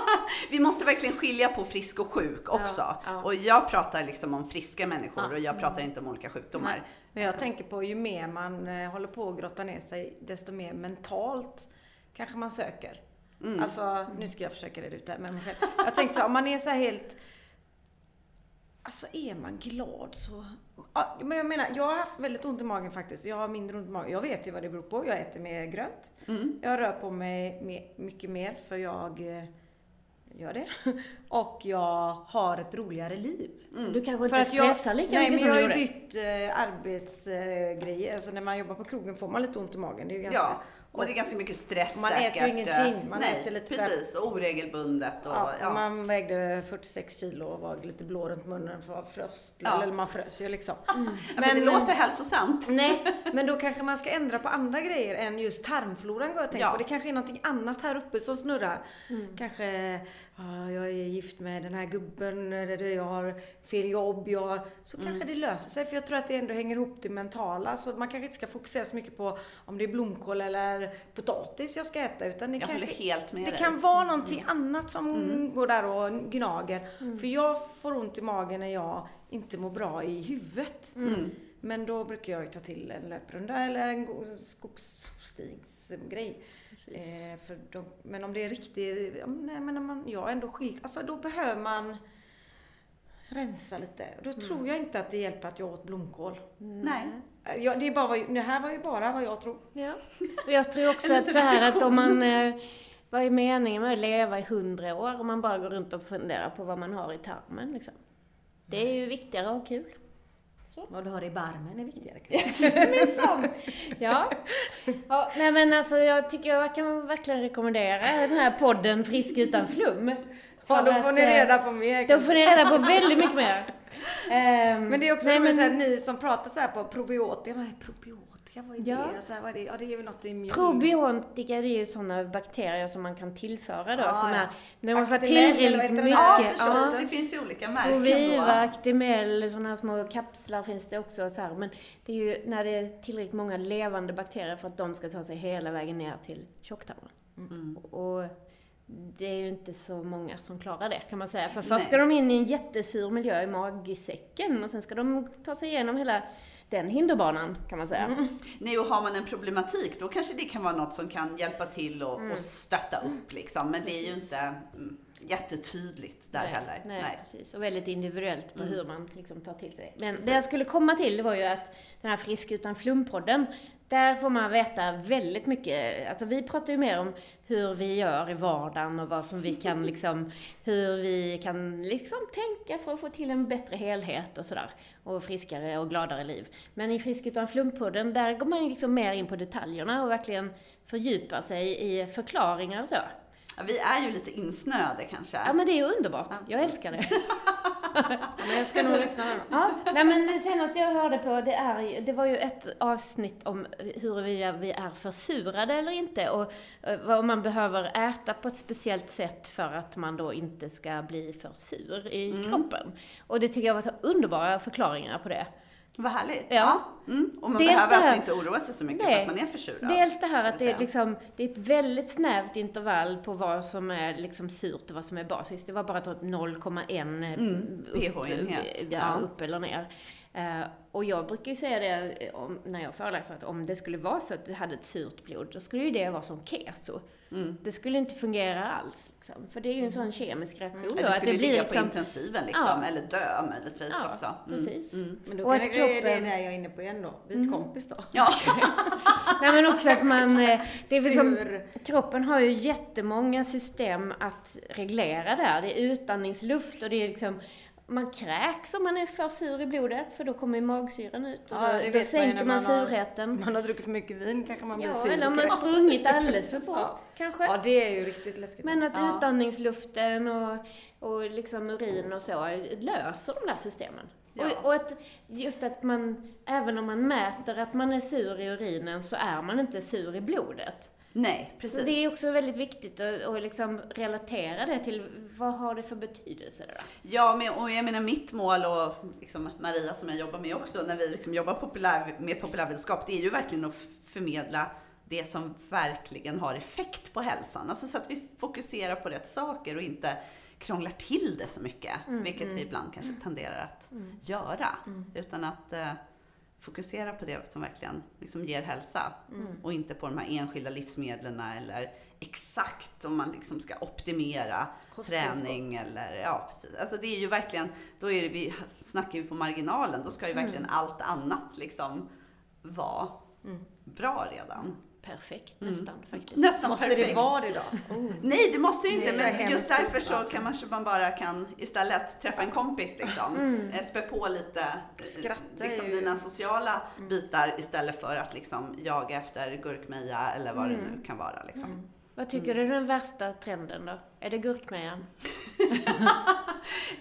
vi måste verkligen skilja på frisk och sjuk också. Ja, ja. Och jag pratar liksom om friska människor ja. och jag pratar inte om olika sjukdomar. Nej. Men jag tänker på ju mer man eh, håller på att grotta ner sig, desto mer mentalt kanske man söker. Mm. Alltså, nu ska jag försöka reda ut det här med mig själv. Jag tänker så om man är så här helt Alltså är man glad så... Ja, men jag menar, jag har haft väldigt ont i magen faktiskt. Jag har mindre ont i magen. Jag vet ju vad det beror på. Jag äter mer grönt. Mm. Jag rör på mig mycket mer för jag... Eh, gör det. Och jag har ett roligare liv. Du kanske För inte att jag, stressar lika nej, men mycket jag som har du ju gjorde. bytt eh, arbetsgrejer. alltså när man jobbar på krogen får man lite ont i magen. Det är ju ganska, Ja, och det är ganska mycket stress Man äter ju säkert. ingenting, man Nej, äter lite precis, och oregelbundet och Ja, ja. Man vägde 46 kilo och var lite blå runt munnen för att fröst, Ja. eller man frös ju liksom. Ja, men, det låter hälsosamt. Nej, men då kanske man ska ändra på andra grejer än just tarmfloran går jag tänka Ja. på. Det kanske är någonting annat här uppe som snurrar. Kanske, ja, jag är gift med den här gubben, eller jag har fel jobb, jag har... Så kanske det löser sig. För jag tror att det ändå hänger ihop det mentala. Så man kanske inte ska fokusera så mycket på om det är blomkål eller potatis jag ska äta. Utan det Jag kanske, håller helt med det dig. kan vara någonting annat som går där och gnager. För jag får ont i magen när jag inte mår bra i huvudet. Mm. Men då brukar jag ju ta till en löprunda eller en skogsstigsgrej. Eh, för de, men om det är riktigt, ja, nej men när man, jag har ändå skilt, alltså då behöver man rensa lite. Då tror jag inte att det hjälper att jag åt blomkål. Nej. Eh, Ja, det, är bara, vad- det här var ju bara vad jag tror. Ja. Och jag tror också att så här att om man, eh, vad är meningen med att leva i hundra år om man bara går runt och funderar på vad man har i tarmen liksom? Det är ju viktigare att ha kul. Vad du har i barmen är viktigare kanske. Ja. ja. Nej men alltså jag tycker jag kan verkligen rekommendera den här podden Frisk utan flum. Ja, då får att, ni eh, reda på mer. Då får ni reda på väldigt mycket mer. Men det är också nej, roligt men- så här, ni som pratar så här på probiotika. Vad är probiotika? Vad är Ja. det? Så här, vad är det? Ja, det är ju något i mjölk. Probiotika det är ju sådana bakterier som man kan tillföra då. Ja, som ja. är, när man får tillräckligt mycket. Ja, precis. Det finns ju olika märken Proviva. Actimel, sådana här små kapslar finns det också. Så här. Men det är ju när det är tillräckligt många levande bakterier för att de ska ta sig hela vägen ner till tjocktarmen. Mm. Och det är ju inte så många som klarar det kan man säga. För Nej. först ska de in i en jättesur miljö i magsäcken och sen ska de ta sig igenom hela den hinderbanan kan man säga. Mm. Nej, och har man en problematik då kanske det kan vara något som kan hjälpa till och, Mm. och stötta upp liksom. Men det är ju inte mm, jättetydligt där nej, heller. Nej, Nej. precis. Och väldigt individuellt på Mm. hur man liksom tar till sig. Men Precis. det jag skulle komma till var ju att den här Frisk utan flumpodden, där får man veta väldigt mycket. Alltså vi pratar ju mer om hur vi gör i vardagen och vad som vi kan liksom, hur vi kan liksom tänka för att få till en bättre helhet och sådär. Och friskare och gladare liv. Men i Frisk utan flumpodden, där går man ju liksom mer in på detaljerna och verkligen fördjupar sig i förklaringar och så. Ja, vi är ju lite insnöade kanske. Ja men det är ju underbart. Ja. Jag älskar det. Men jag ska nog lyssna här. Ja, nej men det senaste jag hörde på, det, är, det var ju ett avsnitt om huruvida vi är försurade eller inte och eh, vad man behöver äta på ett speciellt sätt för att man då inte ska bli för sur i Mm. kroppen. Och det tycker jag var så underbara förklaringar på det. Vad härligt. Ja. Mm. Och man Dels behöver det här- alltså inte oroa sig så mycket Nej. för att man är försurad. Dels det här att det är, liksom, det är ett väldigt snävt intervall på vad som är liksom surt och vad som är basiskt. Det var bara ett 0,1 Mm, upp- pH-enhet. Ja, Ja. upp eller ner. Eh, och jag brukar ju säga det eh, om, när jag föreläser att om det skulle vara så att du hade ett surt blod, då skulle ju det vara som keso. Mm. Det skulle inte fungera alls. Liksom. För det är ju en sån kemisk reaktion då. Eller du Att skulle det blir ligga liksom, på intensiven liksom, Ja. eller dö möjligtvis Ja, också. precis. Mm. Men då Och kan att det, det är kroppen- det jag är inne på igen då. Byt Mm. kompis då. Ja, Nej men också att man, eh, det är liksom, Sur. kroppen har ju jättemånga system att reglera där. Det är utandningsluft och det är liksom, man kräks om man är för sur i blodet för då kommer magsyran ut och Ja, då, då sänker man, man har- surheten. Man har druckit för mycket vin kanske man blir Ja, sur. eller om man har sprungit alldeles för fort Ja. kanske. Ja, det är ju riktigt läskigt. Men att Ja. utandningsluften och, och liksom urin och så löser de där systemen. Ja. Och, och att just att man, även om man mäter att man är sur i urinen så är man inte sur i blodet. Nej precis. Så det är också väldigt viktigt att, att liksom relatera det till vad har det för betydelse då? Ja, men, och jag menar mitt mål och liksom Maria som jag jobbar med också, när vi liksom jobbar populär, med populärvetenskap, det är ju verkligen att förmedla det som verkligen har effekt på hälsan. Alltså så att vi fokuserar på rätt saker och inte krånglar till det så mycket, vilket vi ibland kanske tenderar att göra. Utan att eh, fokusera på det som verkligen liksom ger hälsa. Och inte på de här enskilda livsmedlen eller exakt om man liksom ska optimera träning eller ja precis. Alltså det är ju verkligen, då är det, vi snackar vi på marginalen, då ska ju verkligen allt annat liksom vara bra redan. Perfekt nästan faktiskt. Nästan Måste perfekt. det vara det då? Oh. Nej, det måste det ju Det inte, men just därför så uppvaknande. kan man, man bara kan istället träffa en kompis liksom. Mm. Eh, Spä på lite eh, Skratta liksom ju- dina sociala bitar istället för att liksom jaga efter gurkmeja eller vad det Mm. nu kan vara liksom. Vad tycker du är den värsta trenden då? Är det gurkmejan?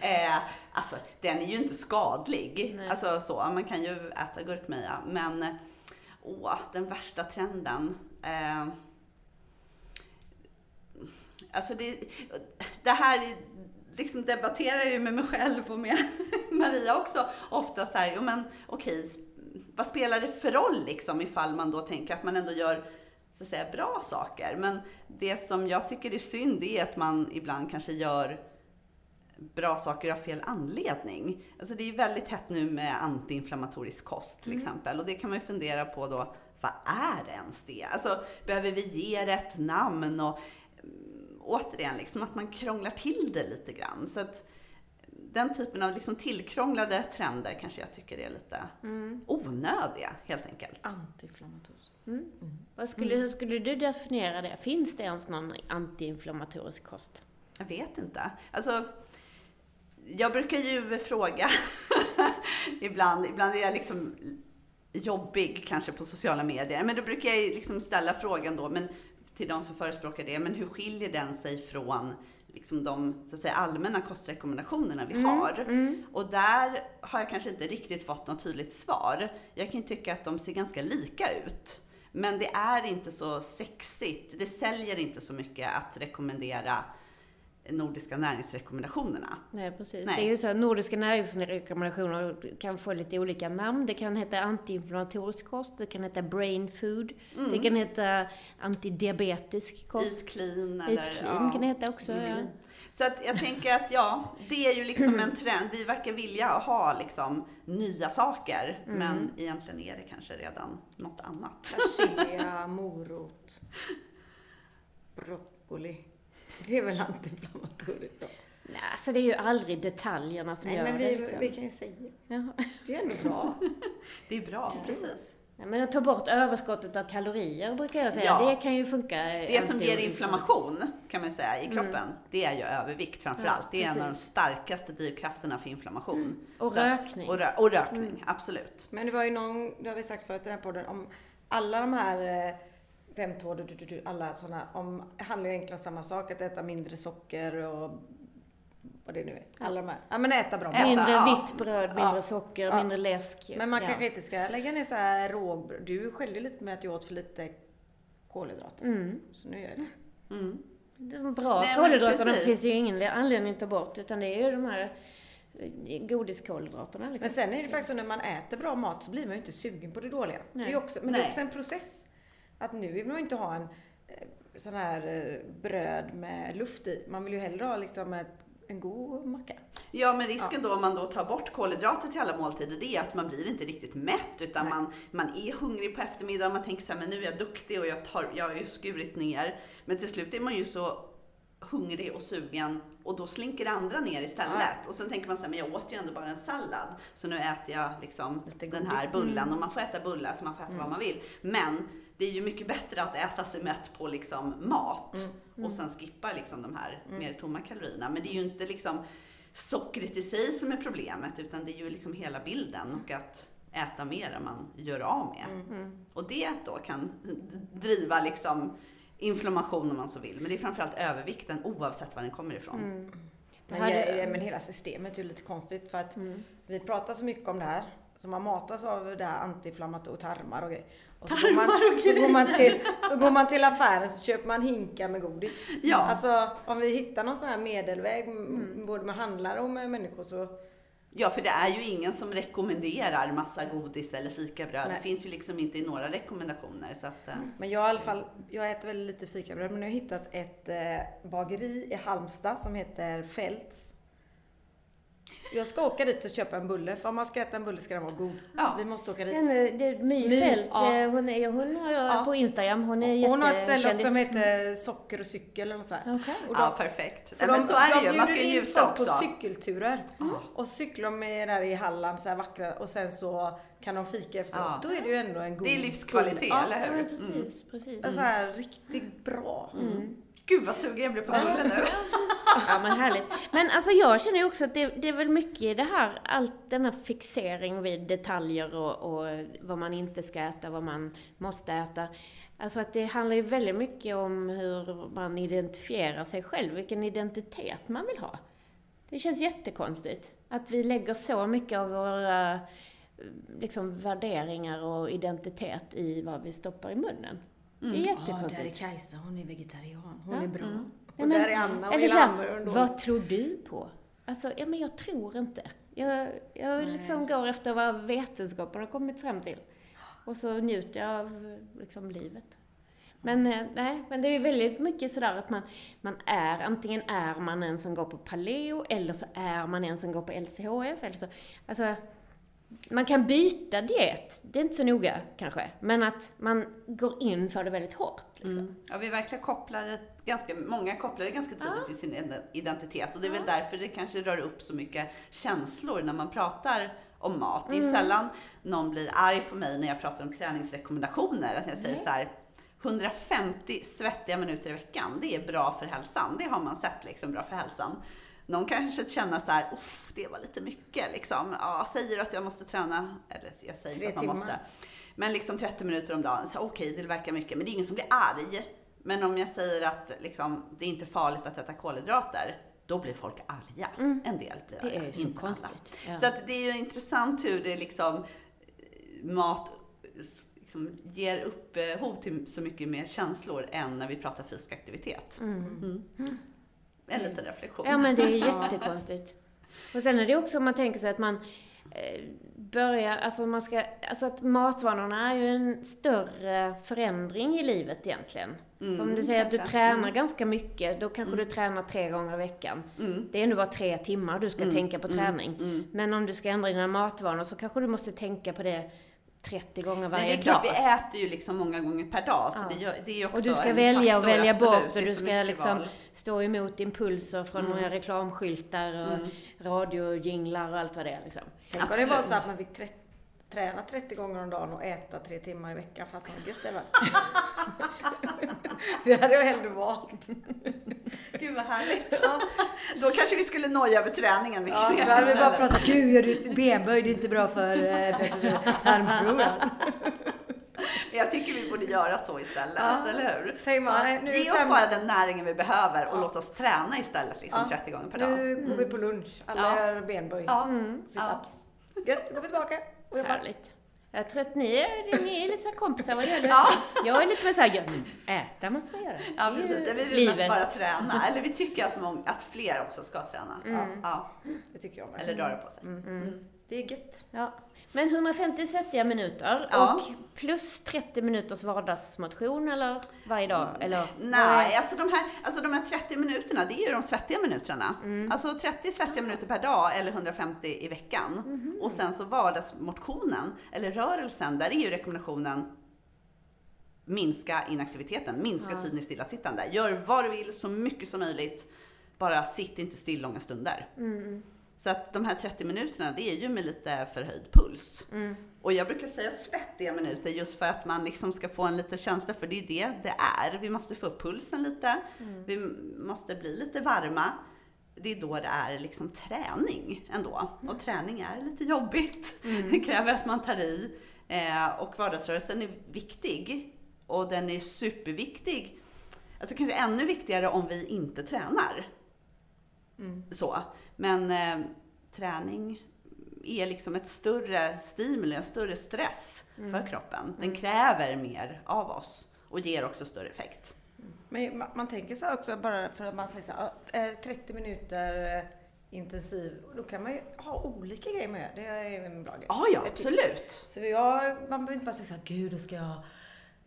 Eh, alltså, den är ju inte skadlig. Nej. Alltså så, man kan ju äta gurkmeja. Men, åh, den värsta trenden. Eh, alltså det, det här liksom debatterar jag ju med mig själv och med Maria också ofta så här, jo men okej, okay, vad spelar det för roll liksom ifall man då tänker att man ändå gör så att säga bra saker. Men det som jag tycker är synd är att man ibland kanske gör bra saker av fel anledning. Alltså det är väldigt hett nu med antiinflammatorisk kost till exempel och det kan man ju fundera på då, vad är ens det? Alltså behöver vi ge ett namn och mm, återigen liksom att man krånglar till det lite grann. Så att den typen av liksom tillkrånglade trender kanske jag tycker är lite Mm. onödiga helt enkelt. Antiinflammatorisk. Mm. Vad skulle, Hur skulle du definiera det? Finns det ens någon antiinflammatorisk kost? Jag vet inte. Alltså, jag brukar ju fråga ibland, ibland är jag liksom jobbig kanske på sociala medier, men då brukar jag liksom ställa frågan då, men till de som förespråkar det, men hur skiljer den sig från liksom de så att säga, allmänna kostrekommendationerna vi har? Mm. Och där har jag kanske inte riktigt fått något tydligt svar. Jag kan ju tycka att de ser ganska lika ut. Men det är inte så sexigt. Det säljer inte så mycket att rekommendera nordiska näringsrekommendationerna. Nej, precis. Nej. Det är ju så att nordiska näringsrekommendationer kan få lite olika namn. Det kan heta antiinflammatorisk kost, det kan heta brain food, det kan heta antidiabetisk kost. Eat clean eller... Eat clean kan det heta också, ja. Så att jag tänker att ja, det är ju liksom en trend. Vi verkar vilja ha liksom nya saker, Mm. men egentligen är det kanske redan något annat. Persilja, morot, broccoli. Det är väl antiinflammatoriskt då? Nej, så det är ju aldrig detaljerna som Nej, gör men det. vi, Liksom. vi kan ju säga. Ja. Det är ändå bra. Det är bra, precis. Nej, men att ta bort överskottet av kalorier brukar jag säga, Ja. det kan ju funka. Det som ger inflammation kan man säga Mm. i kroppen, det är ju övervikt framför Ja, allt. Det är en av de starkaste drivkrafterna för inflammation. Mm. Och Så att- rökning. Mm. och, rö och rökning, absolut. Men det var ju någon, det har vi sagt förut i den här podden, om alla de här fem, två, du, du, du, du, alla sådana, om, handlar egentligen om samma sak, att äta mindre socker och vad det nu är. Alla de här. Ja men äta bra mat. Mindre ja. vitt bröd, mindre Ja. socker, Ja. mindre läsk. Men man ja. kanske inte ska lägga ner så här rågbröd. Du skällde lite med att jag åt för lite kolhydrater. Mm. Så nu gör jag det. Mm. De bra Nej, men kolhydraterna finns ju ingen anledning att ta bort, utan det är ju de här eh, godiskolhydraterna. Liksom. Men sen är det faktiskt så när man äter bra mat så blir man ju inte sugen på det dåliga. Det är Nej. också, men det är Nej. också en process. Att nu vill man inte ha en eh, sån här eh, bröd med luft i. Man vill ju hellre ha liksom ett, en god macka. Ja, men risken då om man då tar bort kolhydrater till alla måltider, det är att man blir inte riktigt mätt, utan Nej. man, man är hungrig på eftermiddagen, man tänker så här, men nu är jag duktig och jag, tar, jag har ju skurit ner. Men till slut är man ju så hungrig och sugen och då slinker det andra ner istället. Och sen tänker man så här, men jag åt ju ändå bara en sallad, så nu äter jag liksom den här bullen och man får äta bullar så man får äta vad man vill. Men det är ju mycket bättre att äta sig mätt på liksom mat och sen skippa liksom de här mer tomma kalorierna. Men det är ju inte liksom sockret i sig som är problemet utan det är ju liksom hela bilden och att äta mer än man gör av med. Mm. Och det då kan driva liksom inflammation om man så vill. Men det är framförallt övervikten oavsett var den kommer ifrån. Mm. Men, ja, men hela systemet är ju lite konstigt för att Mm. vi pratar så mycket om det här. Så man matas av det här antiinflammatoriska tarmar och grejer. Och så, går man, och så, går man till, så går man till affären så köper man hinkar med godis. Ja. Alltså om vi hittar någon sån här medelväg m- både med handlare och med människor så Ja, för det är ju ingen som rekommenderar massa godis eller fikabröd. Nej. Det finns ju liksom inte i några rekommendationer. Så att, eh, Men jag i alla fall, jag äter väl lite fikabröd men jag har hittat ett eh, bageri i Halmstad som heter Fälts. Jag ska åka dit och köpa en bulle, för om man ska äta en bulle ska den vara god. Ja. Vi måste åka dit. Den, det, My My, Fält, ja. eh, hon, är, hon har jag Ja. på Instagram, hon är Hon har ett ställe också som heter Socker och cykel eller något sånt här. Okej. Och ja, perfekt. för Nej, men de- så är det de ju. Man ska ju njuta folk också. på cykelturer. Och cyklar med där i Halland, så här vackra, och sen så kan de fika efteråt, Ja. då är det ju ändå en god... Det är livskvalitet, Ja, eller Ja, hur? men precis, precis. Så här riktigt bra. Mm. Gud vad sugen jag blir på bulle nu. Ja men härligt. Men alltså jag känner ju också att det, det är väl mycket i det här, allt denna fixering vid detaljer och, och vad man inte ska äta, vad man måste äta. Alltså att det handlar ju väldigt mycket om hur man identifierar sig själv, vilken identitet man vill ha. Det känns jättekonstigt att vi lägger så mycket av våra eh, liksom, värderingar och identitet i vad vi stoppar i munnen. Det är Ja, där är jättekonstigt. Kajsa, hon är vegetarian. Hon Ja. är bra. Nej, Och men- där är Anna här, Ammerån då. vad tror du på? Alltså, ja men jag tror inte. Jag, jag liksom går efter vad vetenskapen har kommit fram till. Och så njuter jag av liksom, livet. Men, eh, nej, men det är väldigt mycket sådär att man, man är, antingen är man en som går på paleo, eller så är man en som går på LCHF, eller så. Alltså, man kan byta diet, det är inte så noga kanske, men att man går in för det väldigt hårt. Liksom. Mm. Ja, vi verkligen kopplar det, ganska, många kopplar det ganska tydligt till sin iden- identitet och det är väl därför det kanske rör upp så mycket känslor när man pratar om mat. Det är ju sällan någon blir arg på mig när jag pratar om träningsrekommendationer, att jag säger så här 150 svettiga minuter i veckan, det är bra för hälsan. Det har man sett liksom, bra för hälsan. Någon kanske känner så här, "Uff, det var lite mycket liksom. Ja, säger att jag måste träna, eller jag säger Tre att man timmar. måste. Men liksom 30 minuter om dagen, så okej, det verkar mycket. Men det är ingen som blir arg. Men om jag säger att liksom, det är inte farligt att äta kolhydrater, då blir folk arga. En del blir Det arga, är så inte alla. konstigt. Ja. Så att det är ju intressant hur det liksom, eh, mat liksom, ger upphov till så mycket mer känslor än när vi pratar fysisk aktivitet. Mm. En liten reflektion. Ja men det är jättekonstigt. Och sen är det också om man tänker sig att man eh, börjar, alltså man ska, alltså att matvanorna är ju en större förändring i livet egentligen. Mm, om du säger att du kanske. tränar ganska mycket, då kanske du tränar tre gånger i veckan. Det är ändå bara tre timmar du ska tänka på träning. Men om du ska ändra dina matvanor så kanske du måste tänka på det 30 gånger varje Men det är dag. klart, vi äter ju liksom många gånger per dag. Så Ja. det, gör, det är ju också Och du ska välja och faktor, välja absolut. bort och du ska liksom val. stå emot impulser från mm. reklamskyltar och radiojinglar och allt vad det är liksom. Tänk om det var så att man fick träna 30 gånger om dagen och äta tre timmar i veckan. Fast vad gött det var. det hade jag hellre valt. Gud vad härligt. Då kanske vi skulle noja över träningen mycket Ja, mer. då hade vi bara pratat, gud gör du benböj, det är inte bra för eh, tarmfloran. Jag tycker vi borde göra så istället, Ja. eller hur? Man, nu Ge oss bara den näringen vi behöver och låt oss träna istället liksom Ja. 30 gånger per dag. Nu går vi på lunch, alla Ja. gör benböj. Ja. Sit-ups. Gött, går vi tillbaka och jobbar. Härligt. Jag tror att ni är, ni är lite så här kompisar vad gäller det. Ja. Jag är lite mer såhär, ja, men äta måste man göra. Ja precis, det vi vill livet. mest bara träna. Eller vi tycker att, många, att fler också ska träna. Mm. Ja. Det tycker jag med. Eller röra på sig. Det är gött. Ja. Men 150 svettiga minuter Ja. och plus 30 minuters vardagsmotion eller varje dag? Eller? Nej, är- alltså de, här, alltså de här 30 minuterna, det är ju de svettiga minuterna. Alltså 30 svettiga minuter per dag eller 150 i veckan. Och sen så vardagsmotionen, eller rörelsen, där är ju rekommendationen minska inaktiviteten, minska tiden i stillasittande. Gör vad du vill, så mycket som möjligt. Bara sitt inte still långa stunder. Så att de här 30 minuterna, det är ju med lite förhöjd puls. Och jag brukar säga svettiga minuter just för att man liksom ska få en liten känsla för det är det det är. Vi måste få upp pulsen lite, vi måste bli lite varma. Det är då det är liksom träning ändå. Och träning är lite jobbigt. Det kräver att man tar i. Eh, och vardagsrörelsen är viktig. Och den är superviktig. Alltså kanske ännu viktigare om vi inte tränar. Så. Men eh, träning är liksom ett större stimuli, en större stress för kroppen. Den kräver mer av oss och ger också större effekt. Men man, man tänker så också, bara för att man säger så här, eh, 30 minuter eh, intensiv, då kan man ju ha olika grejer med det. är en bra grej. Ja, ja, absolut. Så jag, man behöver inte bara säga så här, gud då ska jag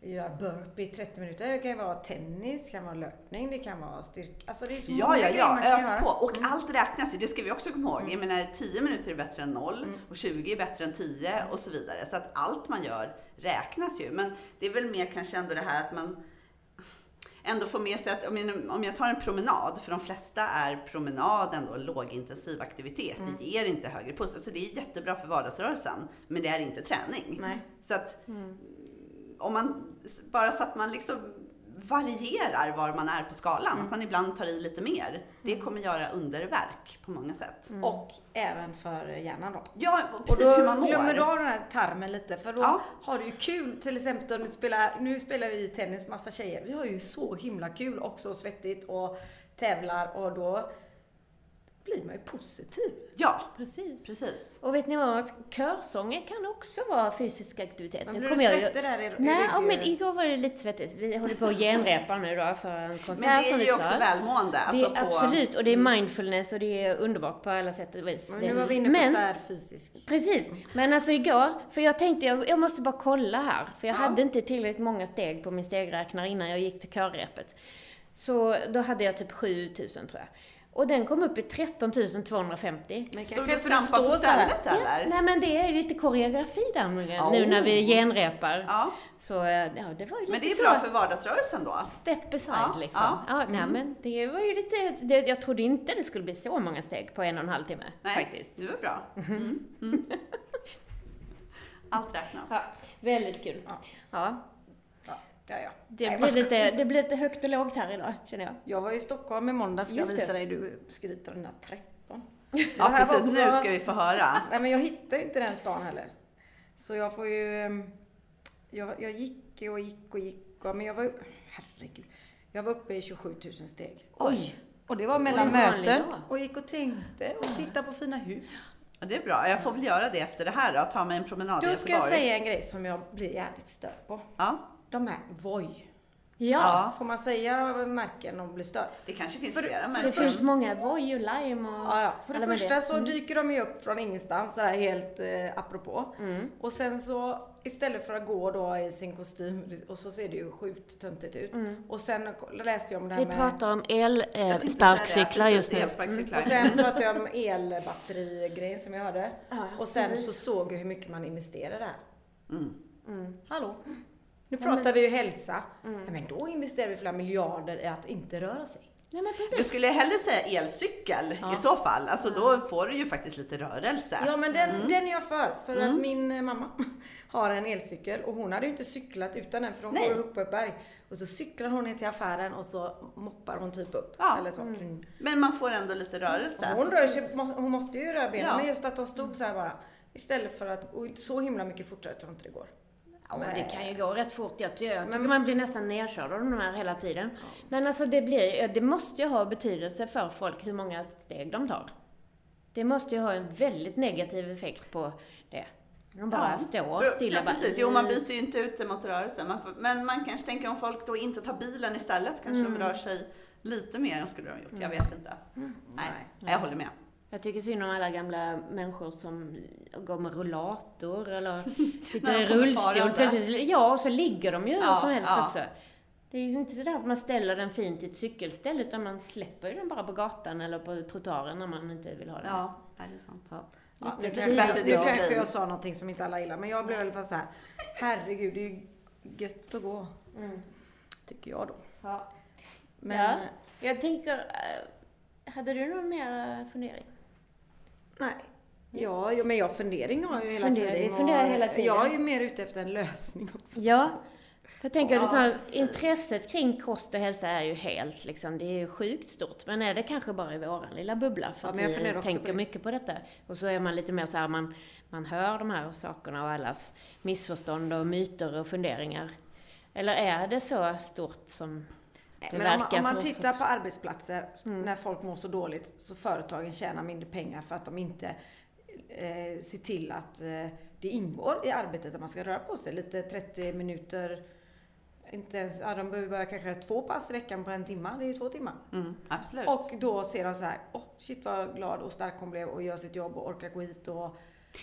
göra burpee i 30 minuter. Det kan ju vara tennis, det kan vara löpning, det kan vara styrka. Alltså det är så Ja, många ja, grejer man kan ös göra. på. Och allt räknas ju, det ska vi också komma ihåg. Jag menar 10 minuter är bättre än 0 och 20 är bättre än 10 och så vidare. Så att allt man gör räknas ju. Men det är väl mer kanske ändå det här att man ändå få med sig att om jag, om jag tar en promenad, för de flesta är promenad ändå en lågintensiv aktivitet. Mm. Det ger inte högre puls. Alltså det är jättebra för vardagsrörelsen, men det är inte träning. Nej. Så att om man, bara så att man liksom varierar var man är på skalan, Mm. att man ibland tar i lite mer. Det kommer göra underverk på många sätt. Och även för hjärnan då. Ja, och Och precis då hur man mår. glömmer du av den här tarmen lite för då Ja. har du ju kul. Till exempel om du spelar, nu spelar vi tennis massa tjejer. Vi har ju så himla kul också, svettigt och tävlar och då blir man ju positiv. Ja, Precis. precis. Och vet ni vad? Körsånger kan också vara fysisk aktivitet. Men blir du svettig där i, i Nej, ja, men igår var det lite svettigt. Vi håller på att genrepa nu då för en konsert Men det som är vi ju ska också välmående. Det Alltså är på, Mm. absolut, och det är mindfulness och det är underbart på alla sätt och vis. Men Det- nu var vi inne på men, så här fysisk. Precis, men alltså igår, för jag tänkte jag, jag måste bara kolla här, för jag Ja. hade inte tillräckligt många steg på min stegräknare innan jag gick till körrepet. Så då hade jag typ 7000 tror jag. Och den kom upp i 13 250. Men Stod du för att trampa på stället eller? Nej men det är lite koreografi där Oh. nu när vi genrepar. Ja, Så eh, ja, det var ju lite men det är så. bra för vardagsrörelsen då. Step aside Ja, liksom. ja. Ja, nej men det var ju lite, det, jag trodde inte det skulle bli så många steg på en och en halv timme Nej, faktiskt. det var bra. Mm. Mm. Allt räknas. Ja, väldigt kul. Ja. Ja, Ja, ja, ja. det, Nej, blir ska- lite, det blir lite högt och lågt här idag känner jag. Jag var i Stockholm i måndags, ska jag Just det. visa dig. Du skryter den där 13. Ja, var precis. Nu också- ska vi få höra. Nej men jag hittar inte den stan heller. Så jag får ju... ehm, Jag, jag gick och gick och gick och, men jag var Herregud. Jag var uppe i 27 000 steg. Oj! Och det var mellan möten och gick och tänkte och tittade på fina hus. Ja, det är bra. Jag får väl göra det efter det här då. Ta mig en promenad i Då ska jag Göteborg. säga en grej som jag blir jävligt störd på. Ja, De här Voi. Ja, Ja. Får man säga märken och bli störd? det kanske finns För- flera för det märken. finns många, Voi och Lime och Ja, ja. För det första det. så Mm. dyker de ju upp från ingenstans sådär helt eh, apropå. Mm. Och sen så istället för att gå då i sin kostym och så ser det ju sjukt töntigt ut. Och sen läste jag om det här Mm. Vi med... pratar om elsparkcyklar precis, just nu. Elsparkcyklar. Och sen pratade jag om elbatterigrejen som jag hörde. Ja, Och sen precis. så såg jag hur mycket man investerar där. Mm. Mm. Hallå? Nu Ja, pratar men- vi ju hälsa. Mm. Ja, men då investerar vi flera miljarder i att inte röra sig. Nej men Du precis. skulle hellre säga elcykel Ja. i så fall. Alltså då får du ju faktiskt lite rörelse. Ja men den, Mm. den är jag för. För att min eh, mamma har en elcykel och hon hade ju inte cyklat utan den för hon Nej. går upp på ett berg. Och så cyklar hon ner till affären och så moppar hon typ upp. Ja. Eller så. Mm. Men man får ändå lite rörelse. Och hon, rör sig, hon måste ju röra benen Ja. men just att de stod så här bara. Istället för att gå så himla mycket fortare tror jag inte det går. Ja, men det kan ju gå rätt fort. Jag tycker, jag tycker man blir nästan nedkörd av de här hela tiden. Men alltså det blir, det måste ju ha betydelse för folk hur många steg de tar. Det måste ju ha en väldigt negativ effekt på det. De bara Ja. står Ja, stilla. bara, precis. Jo, man byter ju inte ut det mot rörelse. Man får, men man kanske tänker om folk då inte tar bilen istället, kanske Mm. de rör sig lite mer än skulle de ha gjort. Jag vet inte. Mm. Nej, jag håller med. Jag tycker synd om alla gamla människor som går med rullator eller sitter i rullstol. Plötsligt, ja, och så ligger de ju hur Ja, som helst ja. också. Det är ju inte sådär att man ställer den fint i ett cykelställ utan man släpper ju den bara på gatan eller på trottoaren när man inte vill ha den. Ja, det är sant. Ja. Ja, nu Lite kanske, jag sa någonting som inte alla gillar men jag blev väl fast så här. Herregud, det är ju gött att gå. Mm. Tycker jag då. Ja. Men Ja. Jag tänker, eh, hade du någon mer eh, fundering? Nej. Ja, men jag fundering har jag hela Fundering, tiden. funderar hela tiden. Jag är ju mer ute efter en lösning också. Ja. Jag tänker Ja, att precis. intresset kring kost och hälsa är ju helt liksom, det är ju sjukt stort. Men är det kanske bara i våran lilla bubbla? För Ja, att vi på tänker det. mycket på detta. Och så är man lite mer så här, man, man hör de här sakerna och allas missförstånd och myter och funderingar. Eller är det så stort som det Men om man, om man tittar på arbetsplatser Mm. när folk mår så dåligt så företagen tjänar mindre pengar för att de inte eh, ser till att eh, det ingår i arbetet att man ska röra på sig lite 30 minuter. Inte ens, ja, de behöver bara kanske två pass i veckan på en timme. Det är ju två timmar. Mm, absolut. Och då ser de så här, åh shit vad glad och stark hon blev och gör sitt jobb och orkar gå hit och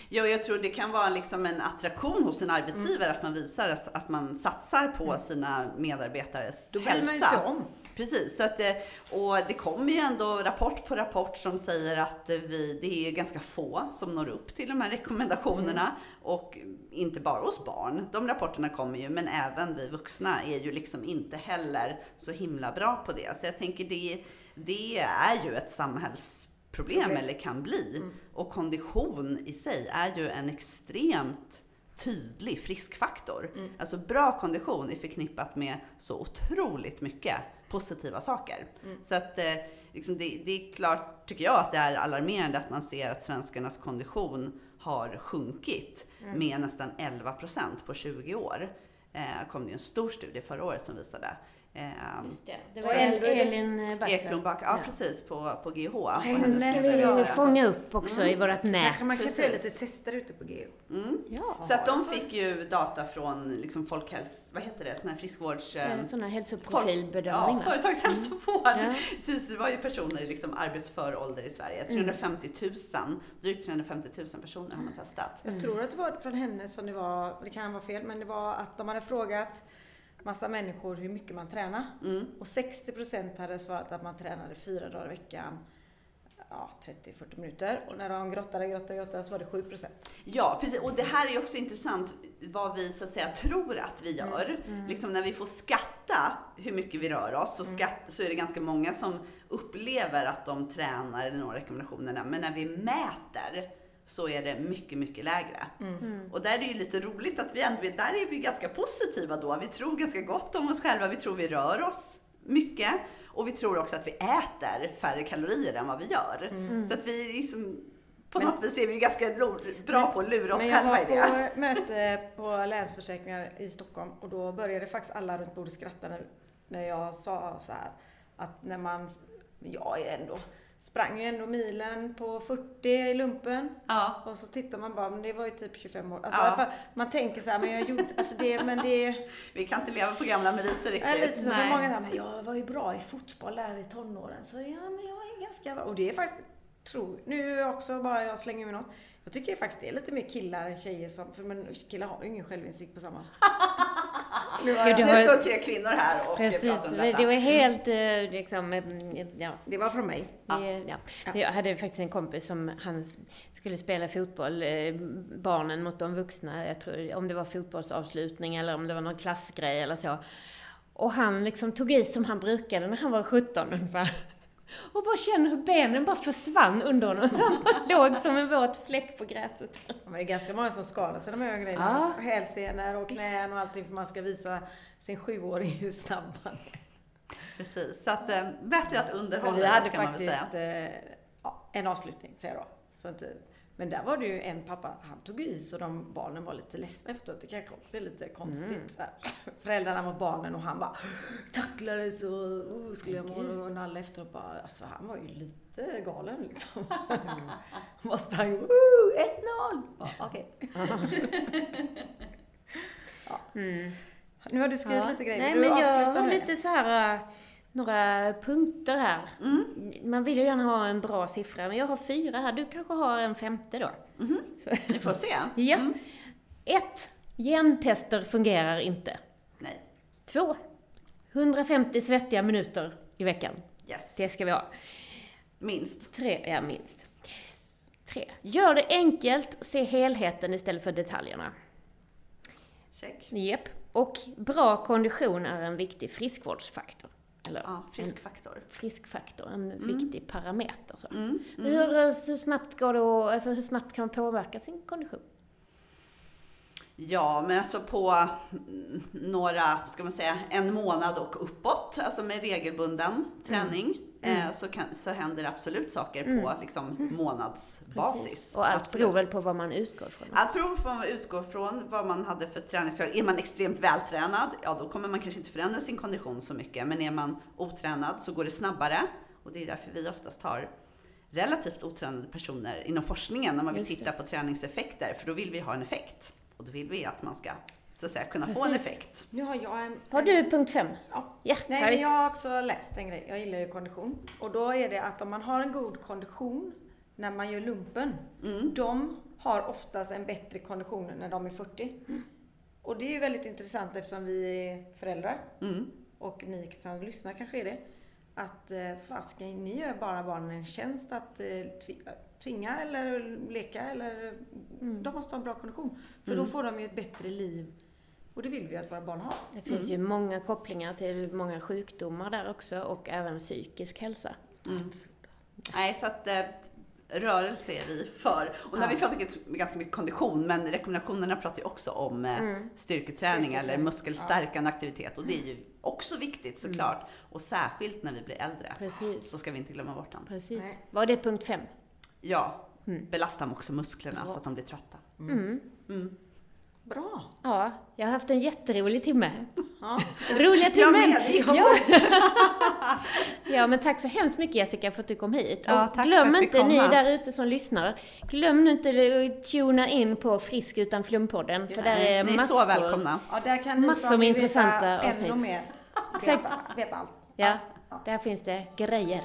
Jo, jag tror det kan vara liksom en attraktion hos en arbetsgivare att man visar att, att man satsar på sina medarbetares Då bryr man ju hälsa. sig om. Precis, så att, eh, och det kommer ju ändå rapport på rapport som säger att eh, vi, det är ganska få som når upp till de här rekommendationerna. Och inte bara hos barn, de rapporterna kommer ju, men även vi vuxna är ju liksom inte heller så himla bra på det. Så jag tänker det, det är ju ett samhällsproblem, Problem. eller kan bli. Och kondition i sig är ju en extremt tydlig friskfaktor. Alltså bra kondition är förknippat med så otroligt mycket positiva saker. Så att eh, liksom det, det är klart, tycker jag, att det är alarmerande att man ser att svenskarnas kondition har sjunkit med nästan 11 procent på 20 år. Eh, kom det en stor studie förra året som visade. Eh, Just det. Det Så var Elin Backman. Ekblom Back, ja, precis, på, på GH. Henne hennes ska vi studier. fånga upp också i vårt nät. Kanske man kan se lite tester ute på GU. Mm. Ja. Så att de fick ju data från liksom folkhäls... Vad heter det? Sån här friskvårds... eh, Sådana Ja, hälsoprofilbedömningar. företagshälsovård. Ja. Precis, det var ju personer i liksom arbetsför ålder i Sverige. 350 000, drygt 350 000 personer har man testat. Jag tror att det var från henne som det var, det kan vara fel, men det var att de hade frågat massa människor hur mycket man tränar. Mm. Och 60% hade svarat att man tränade fyra dagar i veckan, ja 30-40 minuter. Och när de grottade, grottade, grottade så var det 7%. Ja, precis. Och det här är ju också intressant vad vi så att säga tror att vi gör. Liksom när vi får skatta hur mycket vi rör oss så, skatt, så är det ganska många som upplever att de tränar eller når rekommendationerna. Men när vi mäter så är det mycket, mycket lägre. Och där är det ju lite roligt att vi ändå, där är vi ganska positiva då. Vi tror ganska gott om oss själva. Vi tror vi rör oss mycket. Och vi tror också att vi äter färre kalorier än vad vi gör. Så att vi liksom, på Men- något vis är vi ganska bra på att lura oss Men jag själva i det. var på möte på Länsförsäkringar i Stockholm och då började faktiskt alla runt bordet skratta när, när jag sa så här att när man, jag är ändå, sprang ju ändå milen på 40 i lumpen Ja. och så tittar man bara, men det var ju typ 25 år. Alltså, Ja. för man tänker så här, men jag gjorde, alltså det, men det Vi kan inte leva på gamla meriter riktigt. är lite så. Nej. Många säger, men jag var ju bra i fotboll där i tonåren. Så ja, men jag är ganska bra. Och det är faktiskt, tror, nu också bara jag slänger med något. Jag tycker faktiskt det är lite mer killar än tjejer som, för men killar har ju ingen självinsikt på samma. Nu jag, du har- står tre kvinnor här och Precis, pratar om det, detta. det var helt eh, liksom, eh, ja. det var från mig. Ja. ja. Jag hade faktiskt en kompis som han skulle spela fotboll, eh, barnen mot de vuxna, jag tror, om det var fotbollsavslutning eller om det var någon klassgrej eller så. Och han liksom tog i som han brukade när han var 17 ungefär. Och bara känner hur benen bara försvann under honom. Så han bara låg som en våt fläck på gräset. Men det är ganska många som skadar sig de här grejerna. Ja. Hälsenor och knän och allting för man ska visa sin sjuåring hur snabb han är. Precis, så att, eh, bättre att Men underhålla vi hade det, ska man väl faktiskt eh, ja, en avslutning, säger jag då. Så inte, men där var det ju en pappa, han tog i så de barnen var lite ledsna efteråt. Det kanske också är lite konstigt. Mm. Så här. Föräldrarna mot barnen och han bara tacklades och oh, skulle jag må och nalla efteråt. Bara, alltså, han var ju lite galen liksom. Mm. Han bara sprang oh, 1-0! Ja, Okej. ja. Nu har du skrivit Ja. lite grejer. Nej men jag har lite så här eh, några punkter här. Man vill ju gärna ha en bra siffra, men jag har fyra här. Du kanske har en femte då? Så, Vi får se. ja. Ett, Gentester fungerar inte. Nej. Två, 150 svettiga minuter i veckan. Yes. Det ska vi ha. Minst. Tre, ja minst. Tre, gör det enkelt, se helheten istället för detaljerna. Check. Japp. Och bra kondition är en viktig friskvårdsfaktor. Eller Ja, en frisk faktor. frisk faktor, en viktig parameter. Så. Mm. Hur, eh, hur snabbt går det att, alltså hur snabbt kan man påverka sin kondition? Ja, men alltså på mm, några, ska man säga, en månad och uppåt, alltså med regelbunden träning, Eh, så, kan, så händer absolut saker på liksom, månadsbasis. Och allt Absolut. beror väl på vad man utgår från. Allt beror på vad man utgår från, vad man hade för träningsgrad. Är man extremt vältränad, ja då kommer man kanske inte förändra sin kondition så mycket. Men är man otränad så går det snabbare. Och det är därför vi oftast har relativt otränade personer inom forskningen när man vill titta på träningseffekter. För då vill vi ha en effekt. Och då vill vi att man ska så att säga, kunna få en Precis. effekt. Nu har jag en... Har du punkt fem? Ja. Ja, Nej, härligt. men jag har också läst en grej. Jag gillar ju kondition. Och då är det att om man har en god kondition när man gör lumpen, Mm. de har oftast en bättre kondition när de är 40. Och det är ju väldigt intressant eftersom vi är föräldrar Mm. och ni som lyssnar kanske är det. Att eh, fasken, ni gör bara barnen en tjänst att eh, tvi- tvinga eller leka eller de måste ha en bra kondition. För då får de ju ett bättre liv. Och det vill vi att våra barn har. Det finns ju många kopplingar till många sjukdomar där också och även psykisk hälsa. Mm. Nej, så att eh, rörelse är vi för. Och när vi pratar gans- ganska mycket kondition, men rekommendationerna pratar ju också om eh, Mm. styrketräning eller muskelstärkande aktivitet. Och det är ju också viktigt såklart. Och särskilt när vi blir äldre. Precis. Så ska vi inte glömma bort den. Precis. Nej. Var det punkt fem? Ja, Mm. belasta också musklerna Bra. så att de blir trötta. Mm. Bra! Ja, jag har haft en jätterolig timme. Ja. Roliga Jag timmen! med, ja. ja, men tack så hemskt mycket Jessica för att du kom hit. Ja, och glöm inte, ni där ute som lyssnar, glöm nu inte att tuna in på Frisk utan flumpodden. För där är Ni är massor. så välkomna. Ja, där kan ni Massor med intressanta avsnitt. ännu mer veta, veta allt. Ja, Ja. där finns det grejer.